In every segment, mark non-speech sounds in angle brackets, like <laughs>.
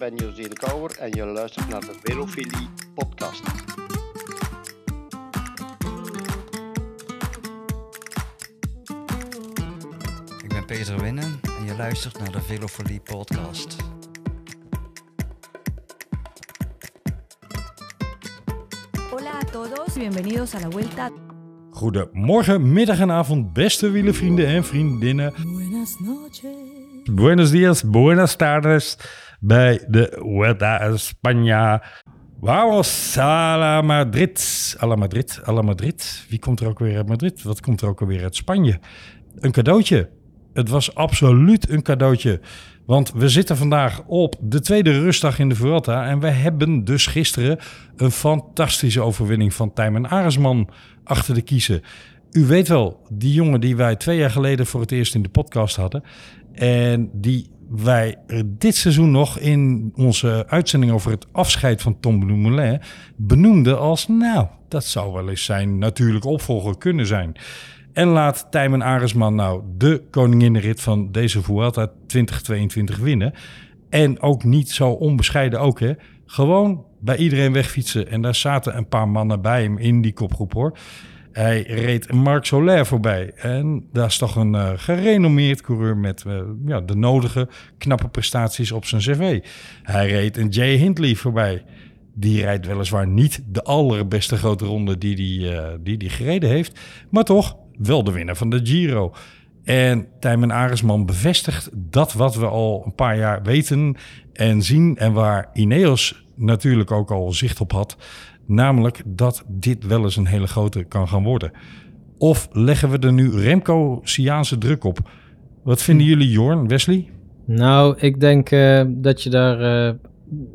ben José de Kouwer en je luistert naar de Velofilie podcast. Ik ben Peter Winnen en je luistert naar de Velofilie podcast. Hola a todos, bienvenidos a la vuelta. Goedemorgen, middag en avond, beste wielenvrienden en vriendinnen. Buenas noches. Buenos dias, buenas tardes bij de Vuelta España. Vamos a la Madrid. A la Madrid, a la Madrid. Wie komt er ook weer uit Madrid? Wat komt er ook alweer uit Spanje? Een cadeautje. Het was absoluut een cadeautje. Want we zitten vandaag op de tweede rustdag in de Vuelta. En we hebben dus gisteren een fantastische overwinning van Tijmen Aresman achter de kiezen. U weet wel, die jongen die wij twee jaar geleden voor het eerst in de podcast hadden. En die wij dit seizoen nog in onze uitzending over het afscheid van Tom Dumoulin benoemden als, nou, dat zou wel eens zijn natuurlijke opvolger kunnen zijn. En laat Tijmen Aresman nou de koninginnenrit van deze Vuelta 2022 winnen. En ook niet zo onbescheiden ook, hè. Gewoon bij iedereen wegfietsen. En daar zaten een paar mannen bij hem in die kopgroep, hoor. Hij reed Marc Soler voorbij. En dat is toch een uh, gerenommeerd coureur met uh, ja, de nodige knappe prestaties op zijn cv. Hij reed een Jay Hindley voorbij. Die rijdt weliswaar niet de allerbeste grote ronde die hij die, uh, die die gereden heeft. Maar toch wel de winnaar van de Giro. En Tijmen Aresman bevestigt dat wat we al een paar jaar weten en zien. En waar Ineos natuurlijk ook al zicht op had. Namelijk dat dit wel eens een hele grote kan gaan worden. Of leggen we er nu Remco-Siaanse druk op? Wat vinden jullie, Jorn, Wesley? Nou, ik denk uh, dat je daar uh,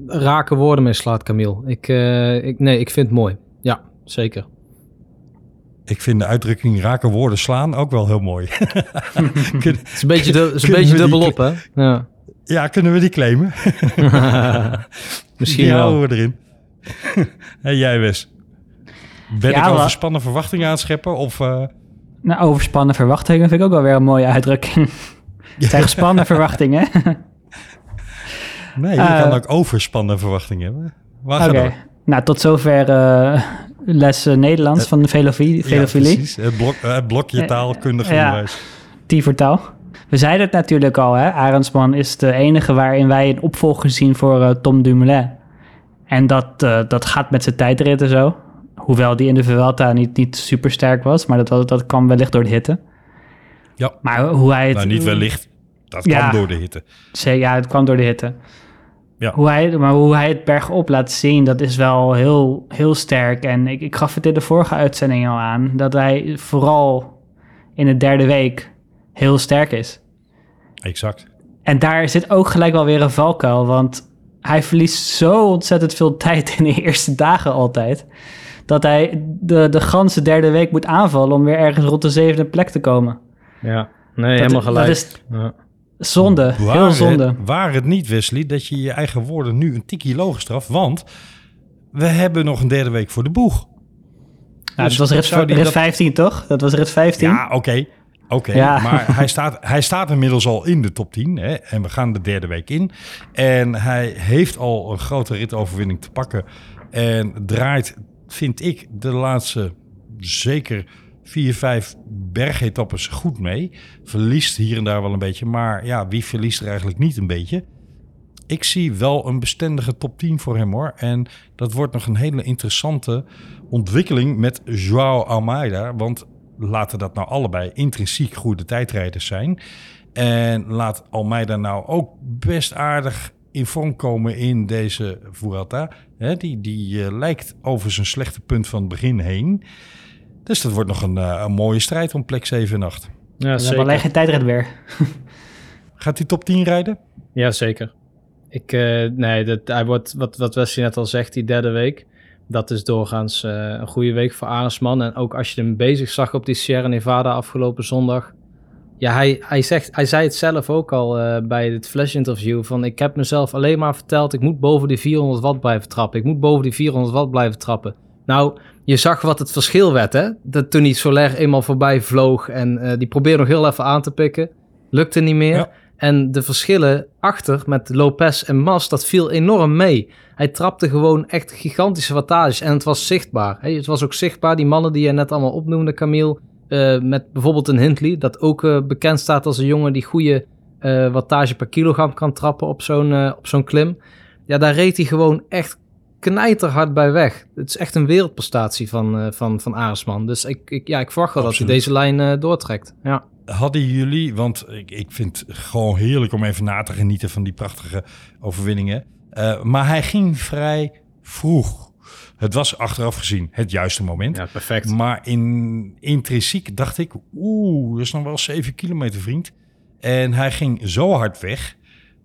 rake woorden mee slaat, Camille. Ik, uh, ik, nee, ik vind het mooi. Ja, zeker. Ik vind de uitdrukking rake woorden slaan ook wel heel mooi. <laughs> het is een beetje, du is een beetje dubbelop, hè? Ja. ja, kunnen we die claimen? <laughs> <laughs> Misschien die wel. houden we erin. <laughs> hey, jij Wes. Ben Ja, ik wel. overspannen verwachtingen aan het scheppen? Of, uh... Nou, overspannen verwachtingen vind ik ook wel weer een mooie uitdrukking. <laughs> Het zijn gespannen verwachtingen. <laughs> Nee, je Uh, kan ook overspannen verwachtingen hebben. Oké. dat? Nou, tot zover eh, les eh, Nederlands van de velofilie. Ja, precies. Het, blok, eh, het blokje Eh, taalkundig ja. onderwijs. Die vertaal. We zeiden het natuurlijk al, hè. Arendsman is de enige waarin wij een opvolger zien voor eh, Tom Dumoulin. En dat, eh, dat gaat met zijn tijdrit en zo. Hoewel die in de Vuelta niet, niet super sterk was. Maar dat, dat kwam wellicht door de hitte. Ja. Maar hoe hij het... Nou, niet wellicht. Dat Ja. kan door de hitte. Ja, het kwam door de hitte. Ja. Hoe hij, maar hoe hij het bergop laat zien, dat is wel heel, heel sterk. En ik, ik gaf het in de vorige uitzending al aan, dat hij vooral in de derde week heel sterk is. Exact. En daar zit ook gelijk wel weer een valkuil, want hij verliest zo ontzettend veel <laughs> tijd in de eerste dagen altijd. Dat hij de, de ganse derde week moet aanvallen om weer ergens rond de zevende plek te komen. Ja, nee, Dat- helemaal gelijk. dat is- Ja. Zonde, heel zonde. het, waar het niet, Wesley, dat je je eigen woorden nu een tikkie logisch straft. Want we hebben nog een derde week voor de boeg. Nou, Dus dat was rit, zou die rit dat- 15, toch? Dat was rit 15. Ja, oké. Oké, Ja. maar <laughs> hij staat, hij staat inmiddels al in de top 10. Hè, en we gaan de derde week in. En hij heeft al een grote ritoverwinning te pakken. En draait, vind ik, de laatste zeker vier, vijf bergetappes goed mee. Verliest hier en daar wel een beetje. Maar ja, wie verliest er eigenlijk niet een beetje? Ik zie wel een bestendige top 10 voor hem hoor. En dat wordt nog een hele interessante ontwikkeling met Joao Almeida. Want laten dat nou allebei intrinsiek goede tijdrijders zijn. En laat Almeida nou ook best aardig in vorm komen in deze Vuelta. Hè, die die eh, lijkt over zijn slechte punt van het begin heen. Dus dat wordt nog een, eh, een mooie strijd om plek 7 en 8. Ja, zeker. alleen geen tijdrit weer. <laughs> Gaat hij top 10 rijden? Ja, zeker. Ik, eh, nee, dat, hij wordt, wat, wat Wesley net al zegt, die derde week. Dat is doorgaans eh, een goede week voor Arendsman. En ook als je hem bezig zag op die Sierra Nevada afgelopen zondag. Ja, hij, hij, zegt, hij zei het zelf ook al eh, bij het flash interview. Van ik heb mezelf alleen maar verteld, ik moet boven die 400 watt blijven trappen. Ik moet boven die 400 watt blijven trappen. Nou, je zag wat het verschil werd, hè? Dat toen die Soler eenmaal voorbij vloog en eh, die probeerde nog heel even aan te pikken. Lukte niet meer. En de verschillen achter met Lopez en Mas, dat viel enorm mee. Hij trapte gewoon echt gigantische wattages en het was zichtbaar. Hè? Het was ook zichtbaar, die mannen die je net allemaal opnoemde, Camille, eh, met bijvoorbeeld een Hindley, dat ook eh, bekend staat als een jongen die goede eh, wattage per kilogram kan trappen op zo'n op zo'n klim. Ja, daar reed hij gewoon echt knijterhard bij weg. Het is echt een wereldprestatie van, eh van, van Aresman. Dus ik, ik, ja, ik verwacht wel dat hij deze lijn eh, doortrekt. Ja. Hadden jullie, want ik, ik vind het gewoon heerlijk om even na te genieten van die prachtige overwinningen. Eh, maar hij ging vrij vroeg. Het was achteraf gezien het juiste moment. ja, perfect. Maar in, intrinsiek dacht ik, oeh, dat is nog wel 7 kilometer, vriend. En hij ging zo hard weg.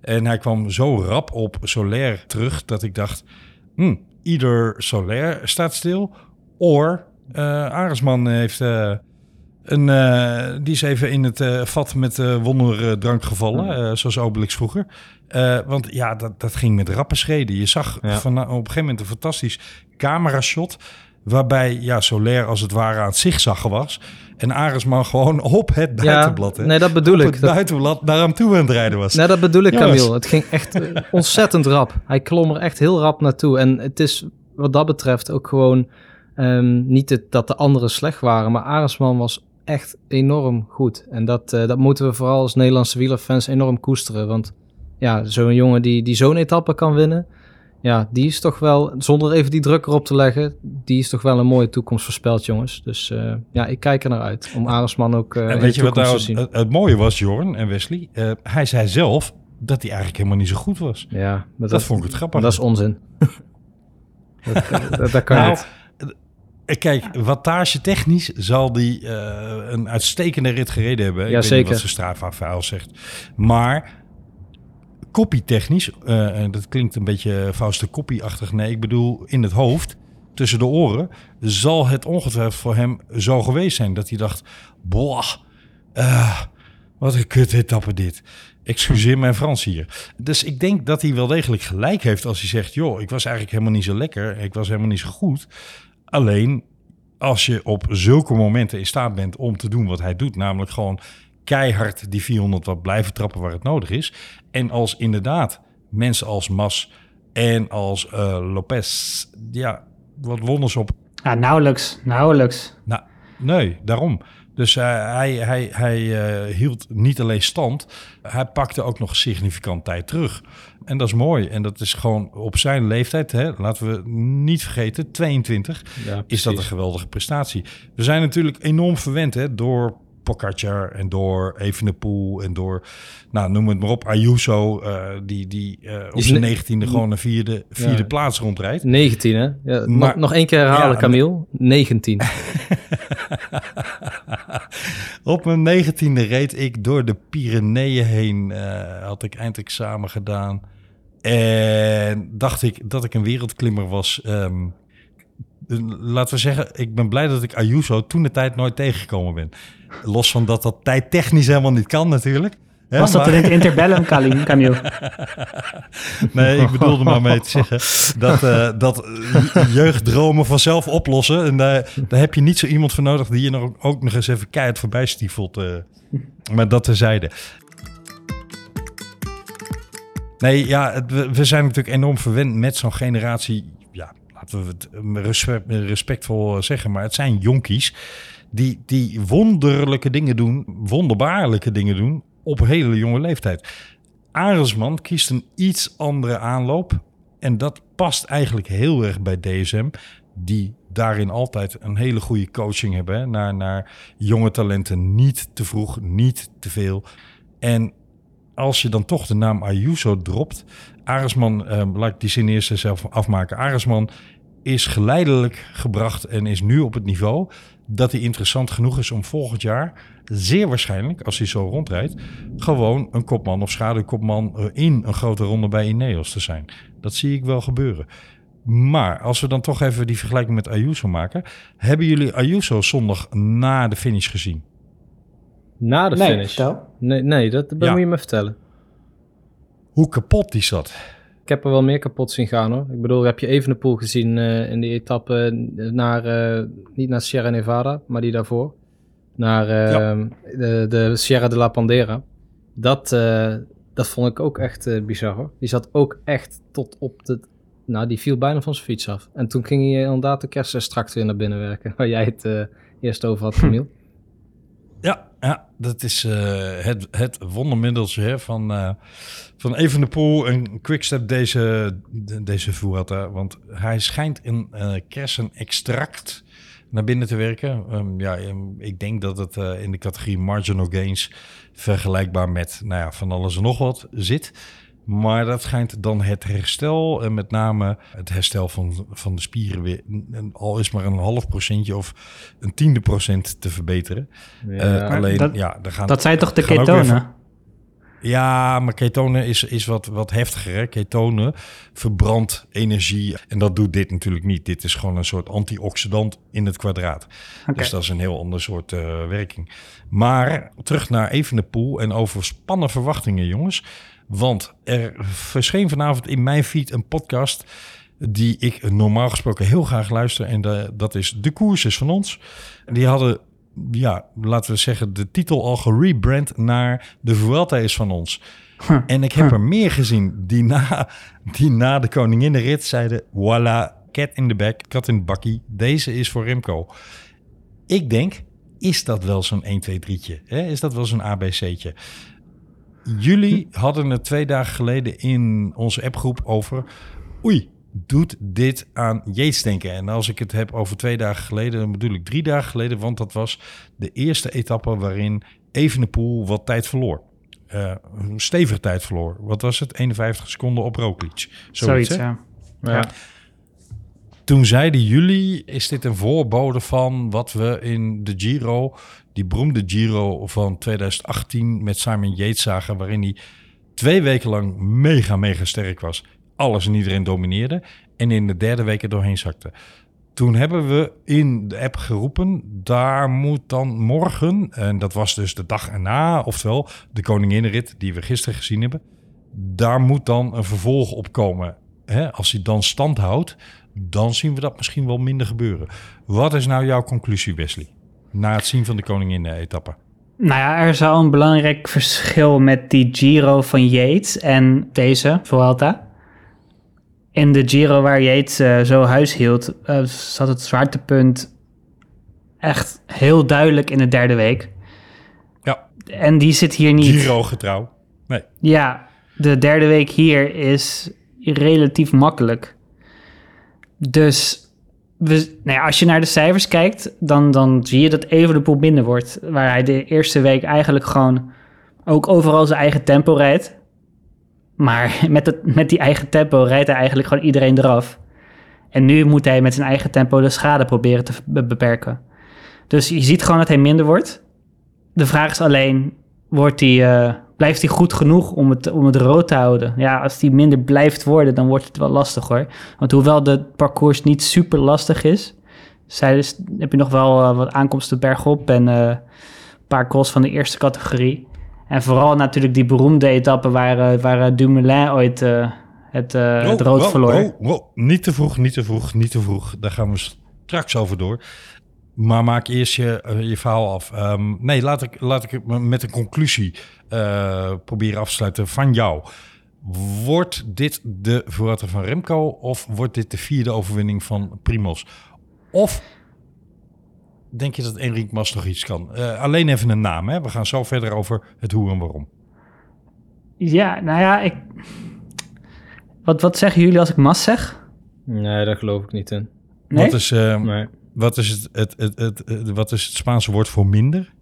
En hij kwam zo rap op Solaire terug dat ik dacht, hm, ieder Solaire staat stil. Of eh Aresman heeft eh, een, eh, die is even in het eh, vat met eh, wonderdrank gevallen, eh, zoals Obelix vroeger. Want ja, dat, dat ging met rappe schreden. Je zag Ja. van, op een gegeven moment een fantastisch camerashot... waarbij ja, Solaire als het ware aan het zigzaggen was... en Aresman gewoon <laughs> op het buitenblad, hè, nee, dat bedoel op ik. het Dat, buitenblad naar hem toe aan het rijden was. nee, dat bedoel ik, Jongens. Camille. Het ging echt <laughs> ontzettend rap. Hij klom er echt heel rap naartoe. En het is wat dat betreft ook gewoon ehm, niet het, dat de anderen slecht waren, maar Aresman was echt enorm goed. En dat, eh, dat moeten we vooral als Nederlandse wielerfans enorm koesteren. Want ja, zo'n jongen die, die zo'n etappe kan winnen, ja, die is toch wel, zonder even die druk erop te leggen, die is toch wel een mooie toekomst voorspeld, jongens. Dus eh, ja, ik kijk er naar uit om Aresman ook eh en weet je wat nou het, het mooie was, Jorn en Wesley? Hij zei zelf dat hij eigenlijk helemaal niet zo goed was. Ja, maar Dat, vond ik het grappig. Dat is onzin. <laughs> dat, dat, dat kan Nou, niet. Eh, Kijk, wattage technisch zal die eh, een uitstekende rit gereden hebben. Ik weet zeker. niet wat zijn Strava-vuil zegt. Maar kopie-technisch, eh, en dat klinkt een beetje Fauste kopie-achtig. Nee, ik bedoel in het hoofd, tussen de oren, zal het ongetwijfeld voor hem zo geweest zijn. Dat hij dacht, boah, eh, wat een kut etappe dit. Excuseer mijn Frans hier. Dus ik denk dat hij wel degelijk gelijk heeft als hij zegt... joh, ik was eigenlijk helemaal niet zo lekker. Ik was helemaal niet zo goed. Alleen als je op zulke momenten in staat bent om te doen wat hij doet... namelijk gewoon keihard die 400 wat blijven trappen waar het nodig is... en als inderdaad mensen als Mas en als eh, Lopez... ja, wat wonders op Ja, nauwelijks, nauwelijks. nou, nee, daarom. Dus eh, hij, hij, hij eh, hield niet alleen stand, hij pakte ook nog significant tijd terug. En dat is mooi. En dat is gewoon op zijn leeftijd, hè, laten we niet vergeten, 22, Ja, is dat een geweldige prestatie. We zijn natuurlijk enorm verwend hè, door Pogacar en door Evenepoel en door, nou, noem het maar op, Ayuso, eh, die, die eh, op zijn ne- negentiende gewoon een vierde, vierde Ja. plaats rondrijdt. 19, hè? Ja, Maar- nog, één keer herhalen, Ja, Camille. 19. <laughs> Op mijn negentiende reed ik door de Pyreneeën heen. eh, had ik eindexamen gedaan. En dacht ik dat ik een wereldklimmer was. Ehm, laten we zeggen, ik ben blij dat ik Ayuso toen de tijd nooit tegengekomen ben. Los van dat dat tijd technisch helemaal niet kan natuurlijk. Hè, Was dat maar- in het interbellum, <laughs> Camille? Nee, ik bedoelde maar mee te zeggen dat, eh, dat eh, jeugddromen vanzelf oplossen. En daar, daar heb je niet zo iemand voor nodig die je nog, ook nog eens even keihard voorbij stiefelt. eh. maar dat terzijde. Nee, ja, we, zijn natuurlijk enorm verwend met zo'n generatie. Ja, laten we het eh, respe- respectvol zeggen, maar het zijn jonkies die, die wonderlijke dingen doen, wonderbaarlijke dingen doen op hele jonge leeftijd. Arendsman kiest een iets andere aanloop. En dat past eigenlijk heel erg bij DSM. Die daarin altijd een hele goede coaching hebben. Hè? Naar, naar jonge talenten. Niet te vroeg, niet te veel. En als je dan toch de naam Ayuso dropt. Arendsman, eh, laat ik die zin eerst zelf afmaken. Arendsman is geleidelijk gebracht en is nu op het niveau dat hij interessant genoeg is om volgend jaar, zeer waarschijnlijk, als hij zo rondrijdt, gewoon een kopman of schaduwkopman eh, in een grote ronde bij Ineos te zijn. Dat zie ik wel gebeuren. Maar als we dan toch even die vergelijking met Ayuso maken, hebben jullie Ayuso zondag na de finish gezien? Na de nee, finish. vertel. Nee, nee dat, dat Ja. moet je me vertellen. Hoe kapot die zat? Ik heb er wel meer kapot zien gaan hoor. Ik bedoel, heb je Evenepoel gezien eh, in die etappe naar, eh, niet naar Sierra Nevada, maar die daarvoor. Naar eh, Ja. de, de Sierra de la Pandera. Dat, eh, dat vond ik ook echt eh, bizar hoor. Die zat ook echt tot op de... Nou, die viel bijna van zijn fiets af. En toen ging hij inderdaad de kerstextract weer naar binnen werken. <laughs> Waar jij het eh, eerst over had, Camille. Ja, ja dat is eh, het, het wondermiddeltje hè, van, eh van Even de Poel en Quickstep deze, de- deze Vuelta. Want hij schijnt een eh kersenextract naar binnen te werken. Ehm, ja, ehm, ik denk dat het in de categorie marginal gains vergelijkbaar met nou ja, van alles en nog wat zit. Maar dat schijnt dan het herstel en met name het herstel van, van de spieren weer, al is maar een half procentje of een tiende procent te verbeteren. Ja. Eh, alleen, dat- ja, er gaan, Dat zijn toch de ketonen? ja, maar ketonen is, is wat, wat heftiger. Hè? Ketonen verbrandt energie. En dat doet dit natuurlijk niet. Dit is gewoon een soort antioxidant in het kwadraat. Dus dat is een heel ander soort eh, werking. Maar terug naar Evenepoel en over spannen verwachtingen, jongens. Want er verscheen vanavond in mijn feed een podcast die ik normaal gesproken heel graag luister. En de- dat is De Koers is van ons. En die hadden, ja, laten we zeggen, de titel al gerebrand naar De Vuelta is van ons. <laughs> En ik heb er meer gezien die na, die na de koninginnenrit zeiden... Voilà, cat in the back, kat in het bakkie. Deze is voor Remco. Ik denk, is dat wel zo'n 1, 2, 3'tje? Hè? Is dat wel zo'n ABC'tje? Jullie hadden het twee dagen geleden in onze appgroep over... Oei, doet dit aan Yates denken? En als ik het heb over twee dagen geleden, dan bedoel ik drie dagen geleden... want dat was de eerste etappe waarin Evenepoel wat tijd verloor. Eh, een stevige tijd verloor. Wat was het? 51 seconden op Roglic. Zoiets, Zoiets, ja. Ja. Toen zeiden jullie, is dit een voorbode van wat we in de Giro, die beroemde Giro van 2018 met Simon Yates zagen, waarin hij twee weken lang mega, mega sterk was. Alles en iedereen domineerde en in de derde week er doorheen zakte. Toen hebben we in de app geroepen, daar moet dan morgen, en dat was dus de dag erna, oftewel de koninginnenrit die we gisteren gezien hebben, daar moet dan een vervolg op komen. Als hij dan stand houdt, dan zien we dat misschien wel minder gebeuren. Wat is nou jouw conclusie, Wesley? Na het zien van de koningin-etappe. Nou ja, er zou een belangrijk verschil met die Giro van Yates en deze Vuelta. In de Giro waar Yates eh, zo huis hield, eh, zat het zwaartepunt echt heel duidelijk in de derde week. Ja, En die zit hier niet. Giro getrouw. Nee, Ja, de derde week hier is relatief makkelijk. Dus nou ja, als je naar de cijfers kijkt, dan, dan zie je dat Evenepoel minder wordt. Waar hij de eerste week eigenlijk gewoon ook overal zijn eigen tempo rijdt. Maar <laughs> met, het, met die eigen tempo rijdt hij eigenlijk gewoon iedereen eraf. En nu moet hij met zijn eigen tempo de schade proberen te be- beperken. Dus je ziet gewoon dat hij minder wordt. De vraag is alleen, wordt hij, eh, blijft hij goed genoeg om het, om het rood te houden? Ja, als hij minder blijft worden, dan wordt het wel lastig hoor. Want hoewel de parcours niet super lastig is, zij dus, heb je nog wel eh, wat aankomsten bergop en eh, een paar calls van de eerste categorie. En vooral natuurlijk die beroemde etappe waar, waar eh, Dumoulin ooit het, het Oh, rood wow, verloor. wow, wow. Niet te vroeg, niet te vroeg, niet te vroeg. Daar gaan we straks over door. Maar maak eerst je, je verhaal af. Ehm, nee, laat ik, laat ik het met een conclusie eh, proberen af te sluiten van jou. Wordt dit de Vuelta van Remco of wordt dit de vierde overwinning van Primos? Of denk je dat Enric Mas nog iets kan? Eh, alleen even een naam, hè? We gaan zo verder over het hoe en waarom. Ja, nou ja, ik... Wat, wat zeggen jullie als ik Mas zeg? Nee, daar geloof ik niet in. Nee? Wat is, eh, Nee. wat, is het, het, het, het, het- wat is het Spaanse woord voor minder?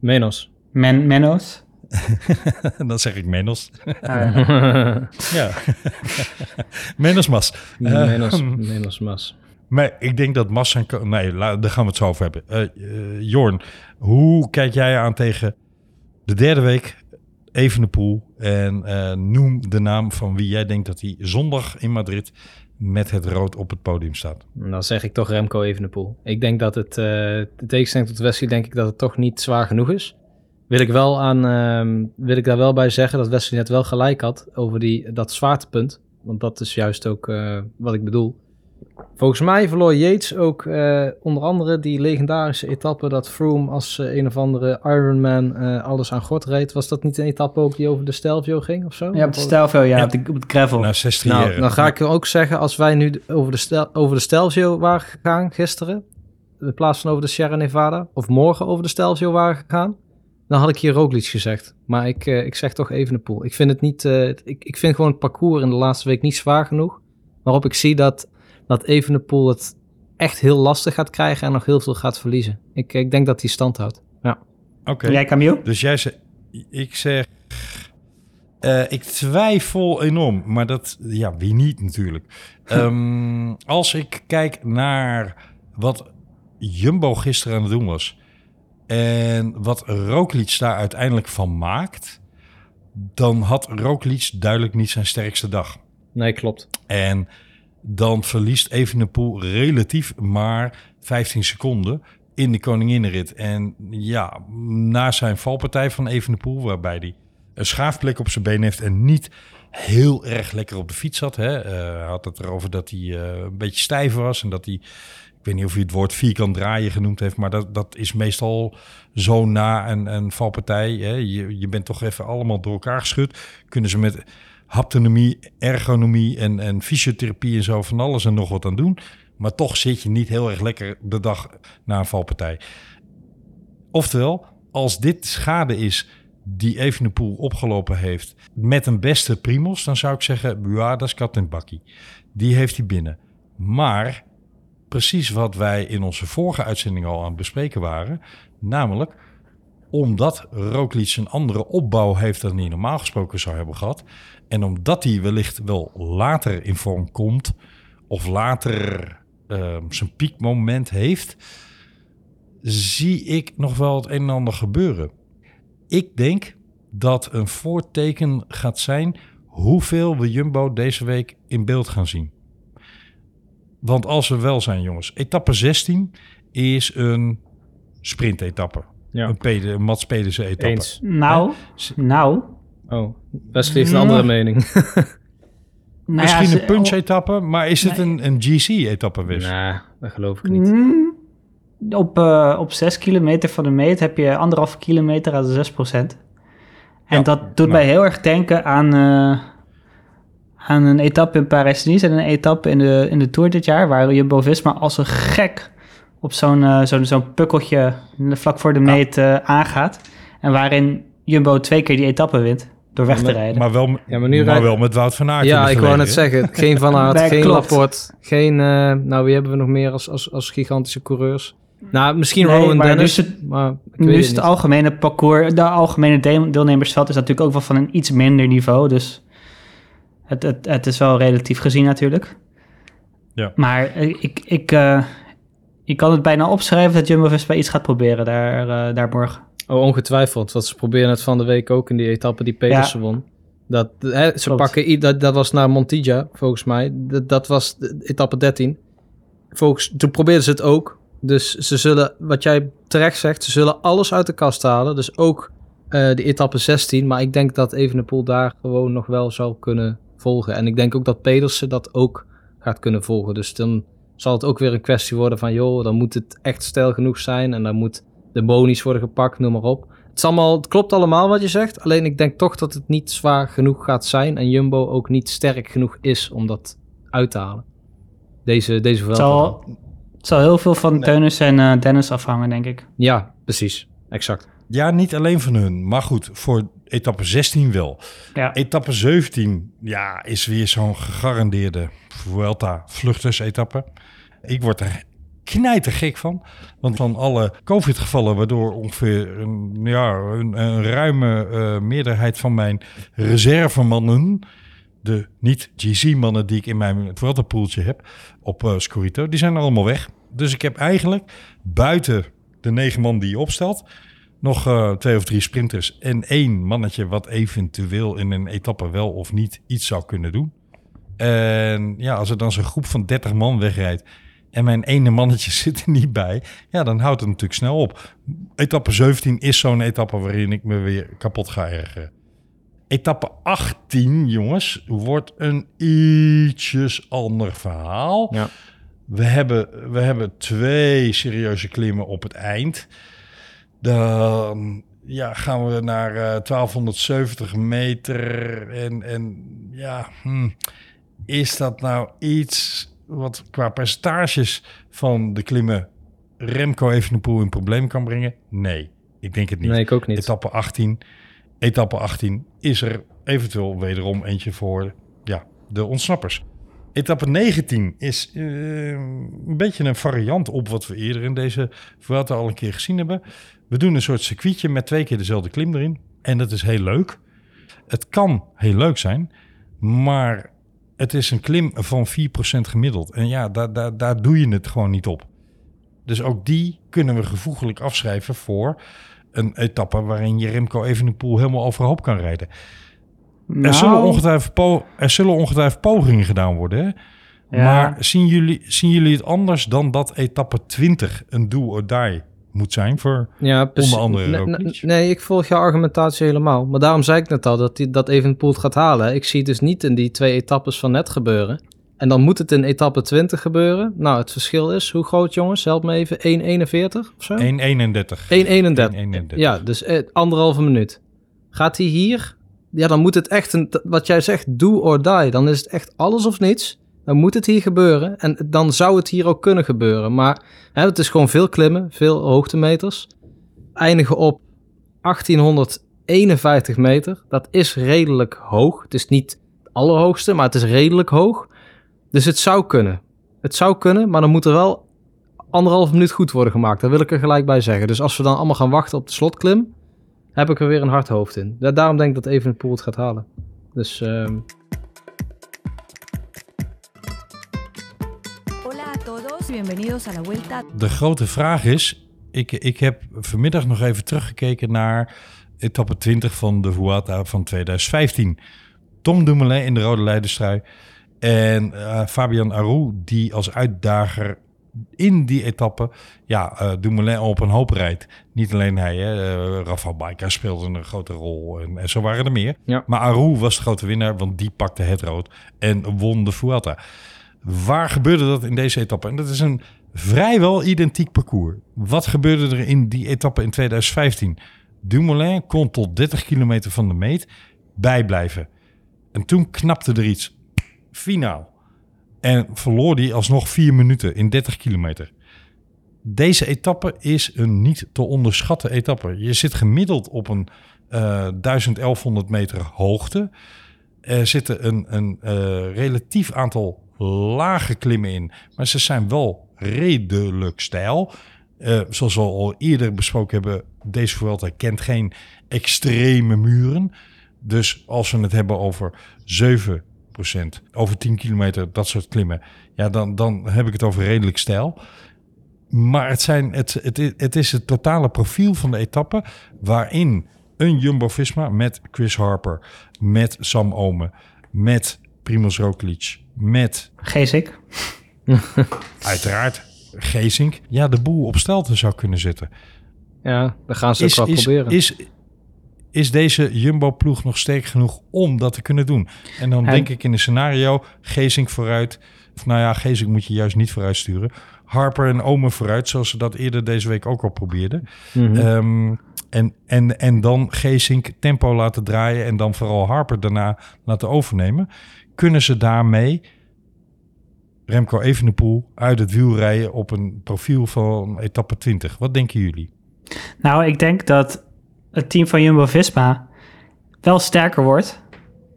Menos. Men, Menos? <laughs> Dan zeg ik menos. Ah, Ja. <laughs> <laughs> menos mas. Eh, Menos, menos mas. maar ik denk dat mas en... Nee, daar gaan we het zo over hebben. Eh eh, Jorn, hoe kijk jij aan tegen de derde week Evenepoel? En eh, noem de naam van wie jij denkt dat hij zondag in Madrid met het rood op het podium staat. Dan zeg ik toch Remco Evenepoel. Ik denk dat het, eh de tegenstelling tot Wesley, denk ik dat het toch niet zwaar genoeg is. Wil ik, wel aan, ehm, wil ik daar wel bij zeggen dat Wesley net wel gelijk had over die, dat zwaartepunt. Want dat is juist ook eh, wat ik bedoel. Volgens mij verloor Yates ook eh, onder andere die legendarische etappe dat Froome als eh, een of andere Ironman eh alles aan God reed. Was dat niet een etappe ook die over de Stelvio ging of zo? Ja, op de Stelvio, ja, Ja. Op, de, op het gravel. Na 16 Nou, jaar. dan ga ik ook zeggen, als wij nu over de, stel, over de Stelvio waren gegaan gisteren, in plaats van over de Sierra Nevada, of morgen over de Stelvio waren gegaan, dan had ik hier Roglic gezegd. Maar ik, eh, ik zeg toch even de pool. Ik vind het niet, eh, ik, ik vind gewoon het parcours in de laatste week niet zwaar genoeg, waarop ik zie dat, dat Evenepoel het echt heel lastig gaat krijgen en nog heel veel gaat verliezen. Ik, ik denk dat hij stand houdt. Ja. Oké. Jij, Camille? Dus jij zegt, ik zeg, eh, ik twijfel enorm, maar dat, ja, wie niet natuurlijk. <laughs> Ehm, als ik kijk naar wat Jumbo gisteren aan het doen was en wat Roglic daar uiteindelijk van maakt, dan had Roglic duidelijk niet zijn sterkste dag. Nee, klopt. En dan verliest Evenepoel relatief maar 15 seconden in de koninginnenrit. En ja, na zijn valpartij van Evenepoel, waarbij hij een schaafplek op zijn been heeft en niet heel erg lekker op de fiets zat. Hè. Eh, had het erover dat hij eh, een beetje stijf was en dat hij, weet niet of hij het woord vierkant draaien genoemd heeft, maar dat, dat is meestal zo na een, een valpartij. Hè. Je, je bent toch even allemaal door elkaar geschud. Kunnen ze met haptonomie, ergonomie en, en fysiotherapie en zo van alles en nog wat aan doen. Maar toch zit je niet heel erg lekker de dag na een valpartij. Oftewel, als dit schade is die Evenepoel opgelopen heeft met een beste primos, dan zou ik zeggen, ja, dat is kat en bakkie. Die heeft hij binnen. Maar precies wat wij in onze vorige uitzending al aan het bespreken waren, namelijk omdat Roglic een andere opbouw heeft dan hij normaal gesproken zou hebben gehad. En omdat hij wellicht wel later in vorm komt, of later eh, zijn piekmoment heeft, zie ik nog wel het een en ander gebeuren. Ik denk dat een voorteken gaat zijn hoeveel we Jumbo deze week in beeld gaan zien. Want als we wel zijn, jongens, etappe 16 is een sprintetappe. Ja. Een, Pede, een Mats Pedersen etappe. Eens. Nou, nou. Oh, Wesley heeft een andere mening. <laughs> nou Misschien ja, ze- een punch-etappe, maar is het een, een GC-etappe, Wes? nee, dat geloof ik niet. Mm, Op, eh, op 6 kilometer van de meet heb je anderhalf kilometer aan de 6 procent. En Ja, dat doet maar- mij heel erg denken aan, eh, aan een etappe in Parijs-Nice en een etappe in de, in de Tour dit jaar, waar Jumbo-Visma als een gek op zo'n eh, zo'n zo'n pukkeltje vlak voor de meet eh, aangaat. En waarin Jumbo twee keer die etappe wint door weg te maar- rijden. Maar wel, Ja, maar nu maar wel met Wout van Aert. Ja, ik wou net zeggen. Geen Van Aert, <laughs> Nee, geen klopt. Laporte, geen... eh, nou, wie hebben we nog meer als, als, als gigantische coureurs? Nou, misschien Nee, Rowan maar Dennis, nu is het- maar ik Nu is het het algemene parcours, de algemene deel- deelnemersveld is natuurlijk ook wel van een iets minder niveau. Dus het, het, het is wel relatief gezien natuurlijk. Ja. Maar eh, ik, ik, eh, ik kan het bijna opschrijven dat Jumbo-Visma iets gaat proberen daar, eh, daar morgen. Oh, ongetwijfeld. Want ze proberen het van de week ook in die etappe die Pedersen won. Dat, hè, ze Klopt. pakken, dat, dat was naar Montilla, volgens mij. Dat, dat was de- etappe 13. Volgens, toen probeerden ze het ook. Dus ze zullen, wat jij terecht zegt, ze zullen alles uit de kast halen. Dus ook eh de etappe 16. Maar ik denk dat Evenepoel daar gewoon nog wel zal kunnen volgen. En ik denk ook dat Pedersen dat ook gaat kunnen volgen. Dus dan zal het ook weer een kwestie worden van... joh, dan moet het echt stijl genoeg zijn. En dan moet de bonies worden gepakt, noem maar op. Het, is allemaal, het klopt allemaal wat je zegt. Alleen ik denk toch dat het niet zwaar genoeg gaat zijn. En Jumbo ook niet sterk genoeg is om dat uit te halen. Deze, deze Het zal, het zal heel veel van Teunus en eh, Dennis afhangen, denk ik. Ja, precies. Exact. Ja, niet alleen van hun. Maar goed, voor etappe 16 wel. Ja. Etappe 17 ja, is weer zo'n gegarandeerde Vuelta vluchtersetappe. Ik word er knijtergek van. Want van alle COVID-gevallen, waardoor ongeveer een, ja, een, een ruime eh, meerderheid van mijn reservemannen, de niet-GC-mannen die ik in mijn Vuelta-poeltje heb op eh Scorito, die zijn allemaal weg. Dus ik heb eigenlijk buiten de negen man die je opstelt, nog eh, twee of drie sprinters en één mannetje wat eventueel in een etappe wel of niet iets zou kunnen doen. En ja, als er dan zo'n groep van 30 man wegrijdt en mijn ene mannetje <laughs> zit er niet bij, ja, dan houdt het natuurlijk snel op. Etappe 17 is zo'n etappe waarin ik me weer kapot ga ergeren. Etappe 18, jongens, wordt een ietsjes ander verhaal. Ja. We hebben, we hebben twee serieuze klimmen op het eind. Dan ja, gaan we naar eh 1270 meter. En, en ja, hm, is dat nou iets wat qua percentages van de klimmen Remco Evenepoel in probleem kan brengen? Nee, ik denk het niet. Nee, ik ook niet. Etappe 18. Etappe 18 is er eventueel wederom eentje voor ja, de ontsnappers. Etappe 19 is eh, een beetje een variant op wat we eerder in deze Vuelta al een keer gezien hebben. We doen een soort circuitje met twee keer dezelfde klim erin. En dat is heel leuk. Het kan heel leuk zijn, maar het is een klim van 4% gemiddeld. En ja, daar, daar, daar doe je het gewoon niet op. Dus ook die kunnen we gevoeglijk afschrijven voor een etappe waarin je Remco Evenepoel helemaal overhoop kan rijden. Nou, Er, zullen ongetwijfeld er zullen ongetwijfeld pogingen gedaan worden. Hè? Ja. Maar zien jullie, zien jullie het anders dan dat etappe 20 een do or die moet zijn voor... Ja. Onder andere Nee, Roglic. nee, ik volg jouw argumentatie helemaal. Maar daarom zei ik net al dat hij dat Evenepoel het gaat halen. Ik zie het dus niet in die twee etappes van net gebeuren. En dan moet het in etappe 20 gebeuren. Nou, het verschil is, hoe groot jongens? Help me even, 1,41 of zo? 1,31. 1,31. 1,31. Ja, dus eh, anderhalve minuut. Gaat hij hier? Ja, dan moet het echt, een, wat jij zegt, do or die. Dan is het echt alles of niets. Dan moet het hier gebeuren. En dan zou het hier ook kunnen gebeuren. Maar hè, het is gewoon veel klimmen, veel hoogtemeters. Eindigen op 1851 meter. Dat is redelijk hoog. Het is niet het allerhoogste, maar het is redelijk hoog. Dus het zou kunnen. Het zou kunnen, maar dan moet er wel anderhalf minuut goed worden gemaakt. Daar wil ik er gelijk bij zeggen. Dus als we dan allemaal gaan wachten op de slotklim, heb ik er weer een hard hoofd in. Da- Daarom denk ik dat Evenepoel het gaat halen. Dus ehm, bienvenidos a la Vuelta. De grote vraag is, ik, ik heb vanmiddag nog even teruggekeken naar etappe 20 van de Vuelta van 2015. Tom Dumoulin in de rode leiderstrui en eh, Fabian Aru die als uitdager in die etappe ja, eh, Dumoulin op een hoop rijdt. Niet alleen hij, hè, Rafa Baika speelde een grote rol en, en zo waren er meer. Ja. Maar Aru was de grote winnaar, want die pakte het rood en won de Vuelta. Waar gebeurde dat in deze etappe? En dat is een vrijwel identiek parcours. Wat gebeurde er in die etappe in 2015? Dumoulin kon tot 30 kilometer van de meet bijblijven. En toen knapte er iets. Finaal. En verloor hij alsnog vier minuten in 30 kilometer. Deze etappe is een niet te onderschatten etappe. Je zit gemiddeld op een eh 1100 meter hoogte. Er zitten een, een eh, relatief aantal lage klimmen in. Maar ze zijn wel redelijk steil. Eh, zoals we al eerder besproken hebben, deze Vuelta kent geen extreme muren. Dus als we het hebben over 7%, over 10 kilometer, dat soort klimmen, ja, dan, dan heb ik het over redelijk steil. Maar het, zijn, het, het is het totale profiel van de etappe waarin een Jumbo-Visma met Chris Harper, met Sam Omen, met Primoz Roglic, met Geesik. <laughs> uiteraard Geesink, ja, de boel op stelte zou kunnen zetten. ja, dan gaan ze ook Is, wel is, proberen. is, is deze Jumbo-ploeg nog sterk genoeg om dat te kunnen doen? En dan En- denk ik in een scenario, Geesink vooruit. Of nou ja, Geesink moet je juist niet vooruit sturen. Harper en Omen vooruit, zoals ze dat eerder deze week ook al probeerden. Mhm. Ehm, en, en, en dan Geesink tempo laten draaien en dan vooral Harper daarna laten overnemen. Kunnen ze daarmee Remco Evenepoel uit het wiel rijden op een profiel van etappe 20? Wat denken jullie? Nou, ik denk dat het team van Jumbo-Visma wel sterker wordt.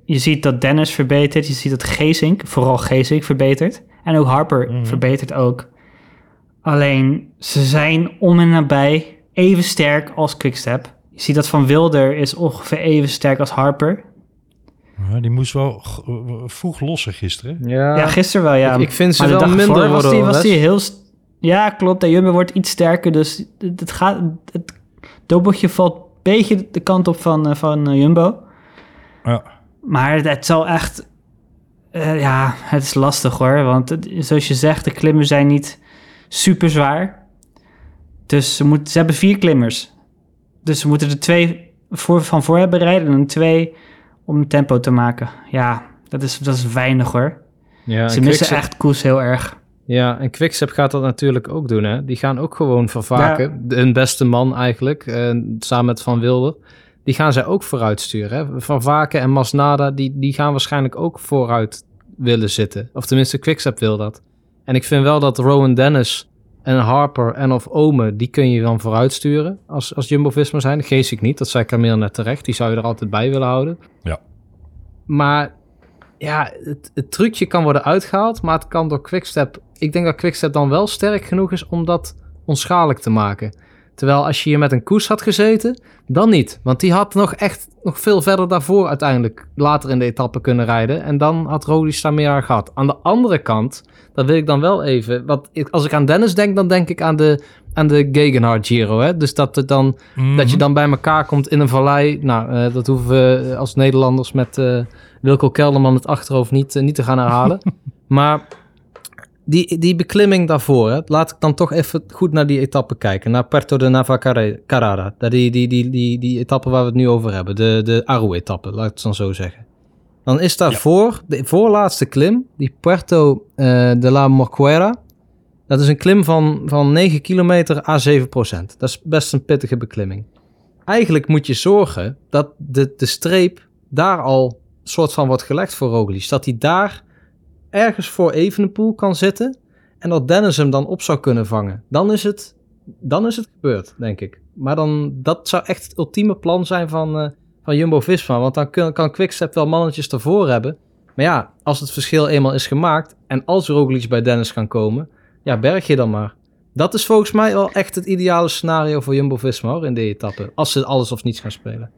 Je ziet dat Dennis verbetert. Je ziet dat Geesink, vooral Geesink, verbetert. En ook Harper Mhm. verbetert ook. Alleen, ze zijn om en nabij even sterk als Quickstep. Je ziet dat Van Wilder is ongeveer even sterk als Harper. Ja, die moest wel vroeg lossen gisteren. ja, Ja, gisteren wel, ja. ik, ik vind ze Maar de wel dag minder was worden. die, was die heel... Ja, klopt. De Jumbo wordt iets sterker, dus het, gaat... Het dobbeltje valt een beetje de kant op van, eh, van eh, Jumbo. Ja. Maar het, het zal echt... eh, ja, het is lastig hoor. Want het- zoals je zegt, de klimmen zijn niet super zwaar. Dus ze, moet, ze hebben vier klimmers. Dus ze moeten er twee voor, van voor hebben rijden en twee om tempo te maken. Ja, dat is, dat is weinig hoor. Ja, ze en missen Quickstep- echt koers heel erg. Ja, en Quickstep gaat dat natuurlijk ook doen. Hè? Die gaan ook gewoon vervaken. De Hun beste man eigenlijk, eh, samen met Van Wilder. Die gaan zij ook vooruit sturen. Hè? Van Vaken en Masnada, die, die gaan waarschijnlijk ook vooruit willen zitten. Of tenminste, Quickstep wil dat. En ik vind wel dat Rowan Dennis en Harper en of Ome, die kun je dan vooruit sturen als, als Jumbo-Visma zijn. Gees ik niet, dat zei Camille net terecht. Die zou je er altijd bij willen houden. Ja. Maar ja, het, het trucje kan worden uitgehaald, maar het kan door Quickstep... Ik denk dat Quickstep dan wel sterk genoeg is om dat onschadelijk te maken. Terwijl als je hier met een koers had gezeten, dan niet. Want die had nog echt nog veel verder daarvoor uiteindelijk later in de etappe kunnen rijden. En dan had Roglic daar meer aan gehad. Aan de andere kant, dat wil ik dan wel even... Want ik- als ik aan Dennis denk, dan denk ik aan de, aan de Gegenhard Giro. Hè? Dus dat, het dan, dat je dan bij elkaar komt in een vallei. Nou, eh, dat hoeven we als Nederlanders met eh Wilco Kelderman het achterhoofd niet, eh, niet te gaan herhalen. <laughs> maar die, die beklimming daarvoor, hè, laat ik dan toch even goed naar die etappe kijken. Naar Puerto de Navacarrara. Daar Die, die, die, die, die etappe waar we het nu over hebben. De, de Aru-etappe, laat ik het dan zo zeggen. Dan is daarvoor, de voorlaatste klim, die Puerto eh, de la Morcuera. Dat is een klim van, van 9 kilometer à 7 procent. Dat is best een pittige beklimming. Eigenlijk moet je zorgen dat de, de streep daar al soort van wordt gelegd voor Roglic. Dat hij daar ergens voor Evenepoel kan zitten en dat Dennis hem dan op zou kunnen vangen. Dan is het, dan is het gebeurd, denk ik. Maar dan, dat zou echt het ultieme plan zijn van, eh, van Jumbo-Visma. Want dan kun, kan Quickstep wel mannetjes ervoor hebben. Maar ja, als het verschil eenmaal is gemaakt en als Roglic bij Dennis kan komen, ja, berg je dan maar. Dat is volgens mij wel echt het ideale scenario voor Jumbo-Visma in die etappe. Als ze alles of niets gaan spelen.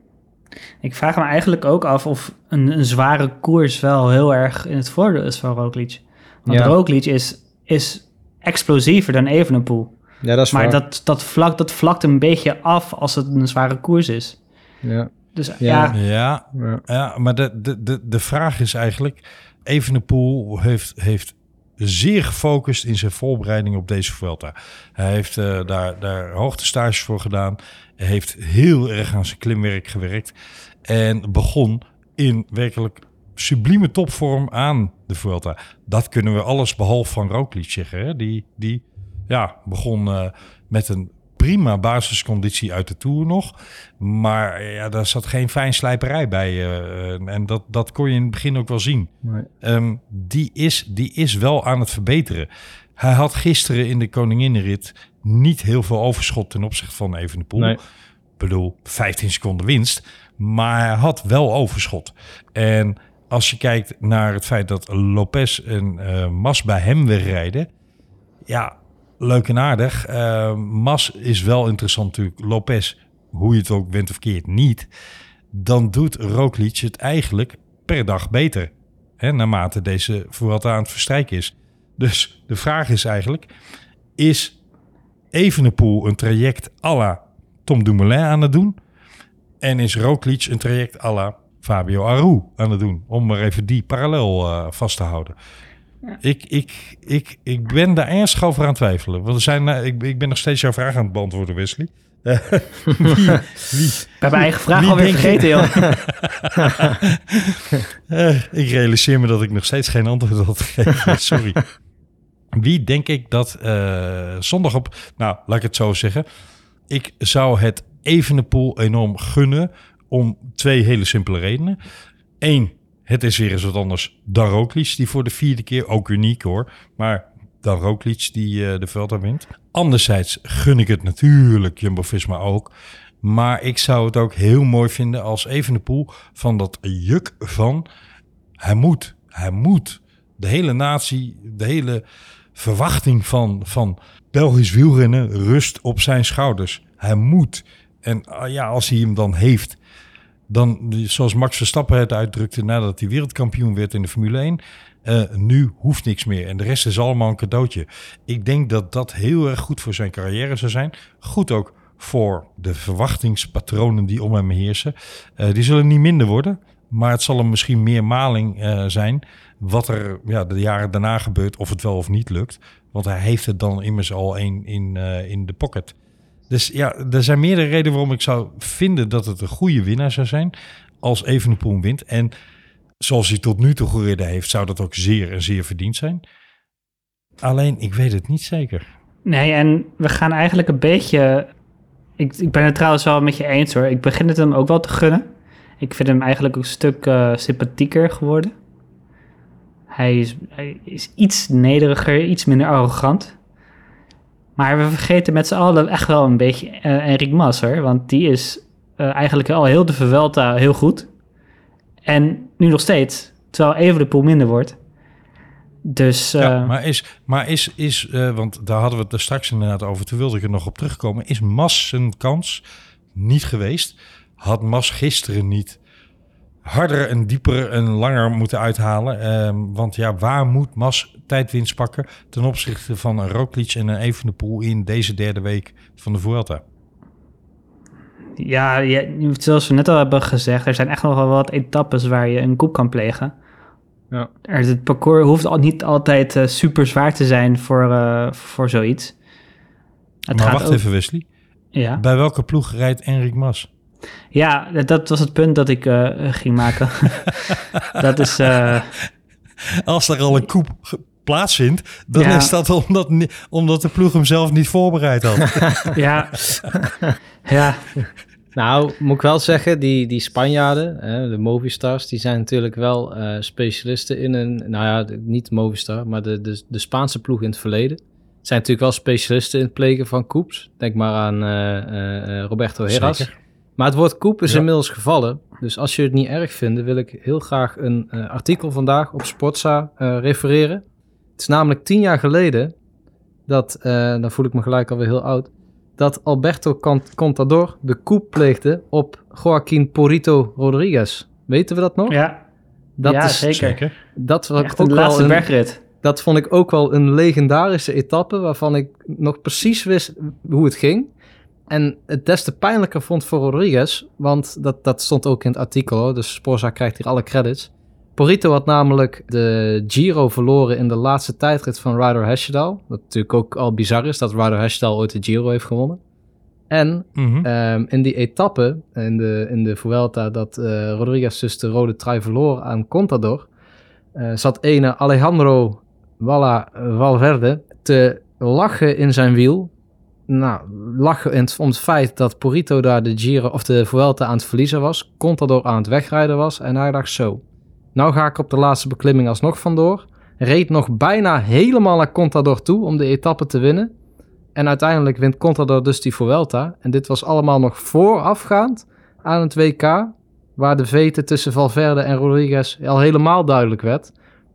Ik vraag me eigenlijk ook af of een, een zware koers wel heel erg in het voordeel is van Roglic. Want Ja. Roglic is, is explosiever dan Evenepoel. Ja, dat is Maar dat, dat, vlak, dat vlakt een beetje af als het een zware koers is. Ja. Dus Ja. ja, Ja, Ja. ja maar de, de, de, de vraag is eigenlijk... Evenepoel heeft, heeft zeer gefocust in zijn voorbereiding op deze Vuelta. Hij heeft eh, daar, daar hoogtestages voor gedaan. Heeft heel erg aan zijn klimwerk gewerkt. En begon in werkelijk sublieme topvorm aan de Vuelta. Dat kunnen we alles behalve van Roglic zeggen. Hè? Die, die ja, begon eh, met een prima basisconditie uit de Tour nog. Maar eh, ja, daar zat geen fijnslijperij bij. eh, en dat, dat kon je in het begin ook wel zien. Nee. Ehm, die, is, die is wel aan het verbeteren. Hij had gisteren in de Koninginnenrit niet heel veel overschot ten opzichte van Evenepoel. Nee. Ik bedoel, 15 seconden winst. Maar hij had wel overschot. En als je kijkt naar het feit dat Lopez en eh, Mas bij hem wegrijden. Ja, leuk en aardig. Eh, Mas is wel interessant natuurlijk. Lopez, hoe je het ook went of keert, niet. Dan doet Roglic het eigenlijk per dag beter. Hè, naarmate deze Vuelta aan het verstrijken is. Dus de vraag is eigenlijk... Is Evenepoel een traject à la Tom Dumoulin aan het doen? En is Roglic een traject à la Fabio Aru aan het doen? Om maar even die parallel eh, vast te houden. Ik, ik, ik, ik ben daar ernstig over aan het twijfelen. Want er zijn, eh, ik, ik ben nog steeds jouw vraag aan het beantwoorden, Wesley. <laughs> Wie, wie, we hebben eigen vraag Wie alweer vergeten, joh. <laughs> Eh, ik realiseer me dat ik nog steeds geen antwoord had gegeven. <laughs> Sorry. Wie denk ik dat eh, zondag op... Nou, laat ik het zo zeggen. Ik zou het Evenepoel enorm gunnen om twee hele simpele redenen. Eén, het is weer eens wat anders dan Roglic, die voor de vierde keer, ook uniek hoor, maar dan Roglic die eh, de Vuelta wint. Anderzijds gun ik het natuurlijk Jumbo-Visma ook. Maar ik zou het ook heel mooi vinden als Evenepoel van dat juk van... Hij moet, hij moet. De hele natie, de hele verwachting van, van Belgisch wielrennen rust op zijn schouders. Hij moet. En ah, ja, als hij hem dan heeft, dan, zoals Max Verstappen het uitdrukte nadat hij wereldkampioen werd in de Formule 1, eh, nu hoeft niks meer en de rest is allemaal een cadeautje. Ik denk dat dat heel erg goed voor zijn carrière zou zijn. Goed ook voor de verwachtingspatronen die om hem heersen. Eh, die zullen niet minder worden, maar het zal hem misschien meer maling eh, zijn wat er ja, de jaren daarna gebeurt, of het wel of niet lukt. Want hij heeft het dan immers al één in, eh, in de pocket. Dus ja, er zijn meerdere redenen waarom ik zou vinden dat het een goede winnaar zou zijn als Evenepoel wint. En zoals hij tot nu toe gereden heeft, zou dat ook zeer en zeer verdiend zijn. Alleen, ik weet het niet zeker. Nee, en we gaan eigenlijk een beetje... Ik, ik ben het trouwens wel met je eens hoor. Ik begin het hem ook wel te gunnen. Ik vind hem eigenlijk een stuk eh, sympathieker geworden. Hij is, hij is iets nederiger, iets minder arrogant. Maar we vergeten met z'n allen echt wel een beetje eh Enric Mas hoor. Want die is eh, eigenlijk al heel de Vuelta heel goed. En nu nog steeds, terwijl even de pool minder wordt. Dus ja, maar is, maar is, is want daar hadden we het er straks inderdaad over, toen wilde ik er nog op terugkomen. Is Mas zijn kans niet geweest? Had Mas gisteren niet harder en dieper en langer moeten uithalen? Ehm, want ja, waar moet Mas tijdwinst pakken ten opzichte van een Roglic en een Evenepoel in deze derde week van de Vuelta? Ja, je, zoals we net al hebben gezegd, er zijn echt nog wel wat etappes waar je een koep kan plegen. Ja. Er, het parcours hoeft al niet altijd eh, super zwaar te zijn voor, eh, voor zoiets. Het maar gaat wacht ook- even Wesley, Ja, bij welke ploeg rijdt Enric Mas? Ja dat- was het punt dat ik eh, ging maken. <laughs> dat is, eh, Als er al een koep plaatsvindt, dan Ja. is dat omdat, omdat de ploeg hem zelf niet voorbereid had. <laughs> ja, ja, Nou, moet ik wel zeggen, die, die Spanjaarden, hè, de Movistars, die zijn natuurlijk wel eh, specialisten in een, nou ja, de- niet Movistar, maar de, de, de Spaanse ploeg in het verleden. Zijn natuurlijk wel specialisten in het plegen van koeps. Denk maar aan eh, eh, eh, Roberto Heras. Zeker. Maar het woord koep is Ja. inmiddels gevallen. Dus als je het niet erg vindt, wil ik heel graag een eh, artikel vandaag op Sportza eh, refereren. Het is namelijk tien jaar geleden dat, eh, dan voel ik me gelijk alweer heel oud, dat Alberto Cont- Contador de koep pleegde op Joaquin Porito Rodriguez. Weten we dat nog? ja. dat, ja, is, zeker. Zeker. dat, was Echt ook de wel laatste een, bergrit. dat vond ik ook wel een legendarische etappe waarvan ik nog precies wist hoe het ging. En het des te pijnlijker vond voor Rodriguez, want dat, dat stond ook in het artikel, dus Sporza krijgt hier alle credits. Porito had namelijk de Giro verloren in de laatste tijdrit van Ryder Hesjedal. Wat natuurlijk ook al bizar is dat Ryder Hesjedal ooit de Giro heeft gewonnen. En Mhm. Ehm, in die etappe, in de, in de Vuelta, dat eh, Rodriguez dus de rode trui verloor aan Contador, eh, zat ene Alejandro Walla Valverde te lachen in zijn wiel. Nou, het- om het feit dat Porito daar de Giro of de Vuelta aan het verliezen was, Contador aan het wegrijden was en hij dacht zo. Nou ga ik op de laatste beklimming alsnog vandoor. Reed nog bijna helemaal naar Contador toe om de etappe te winnen. En uiteindelijk wint Contador dus die Vuelta. En dit was allemaal nog voorafgaand aan het WK. Waar de vete tussen Valverde en Rodriguez al helemaal duidelijk werd.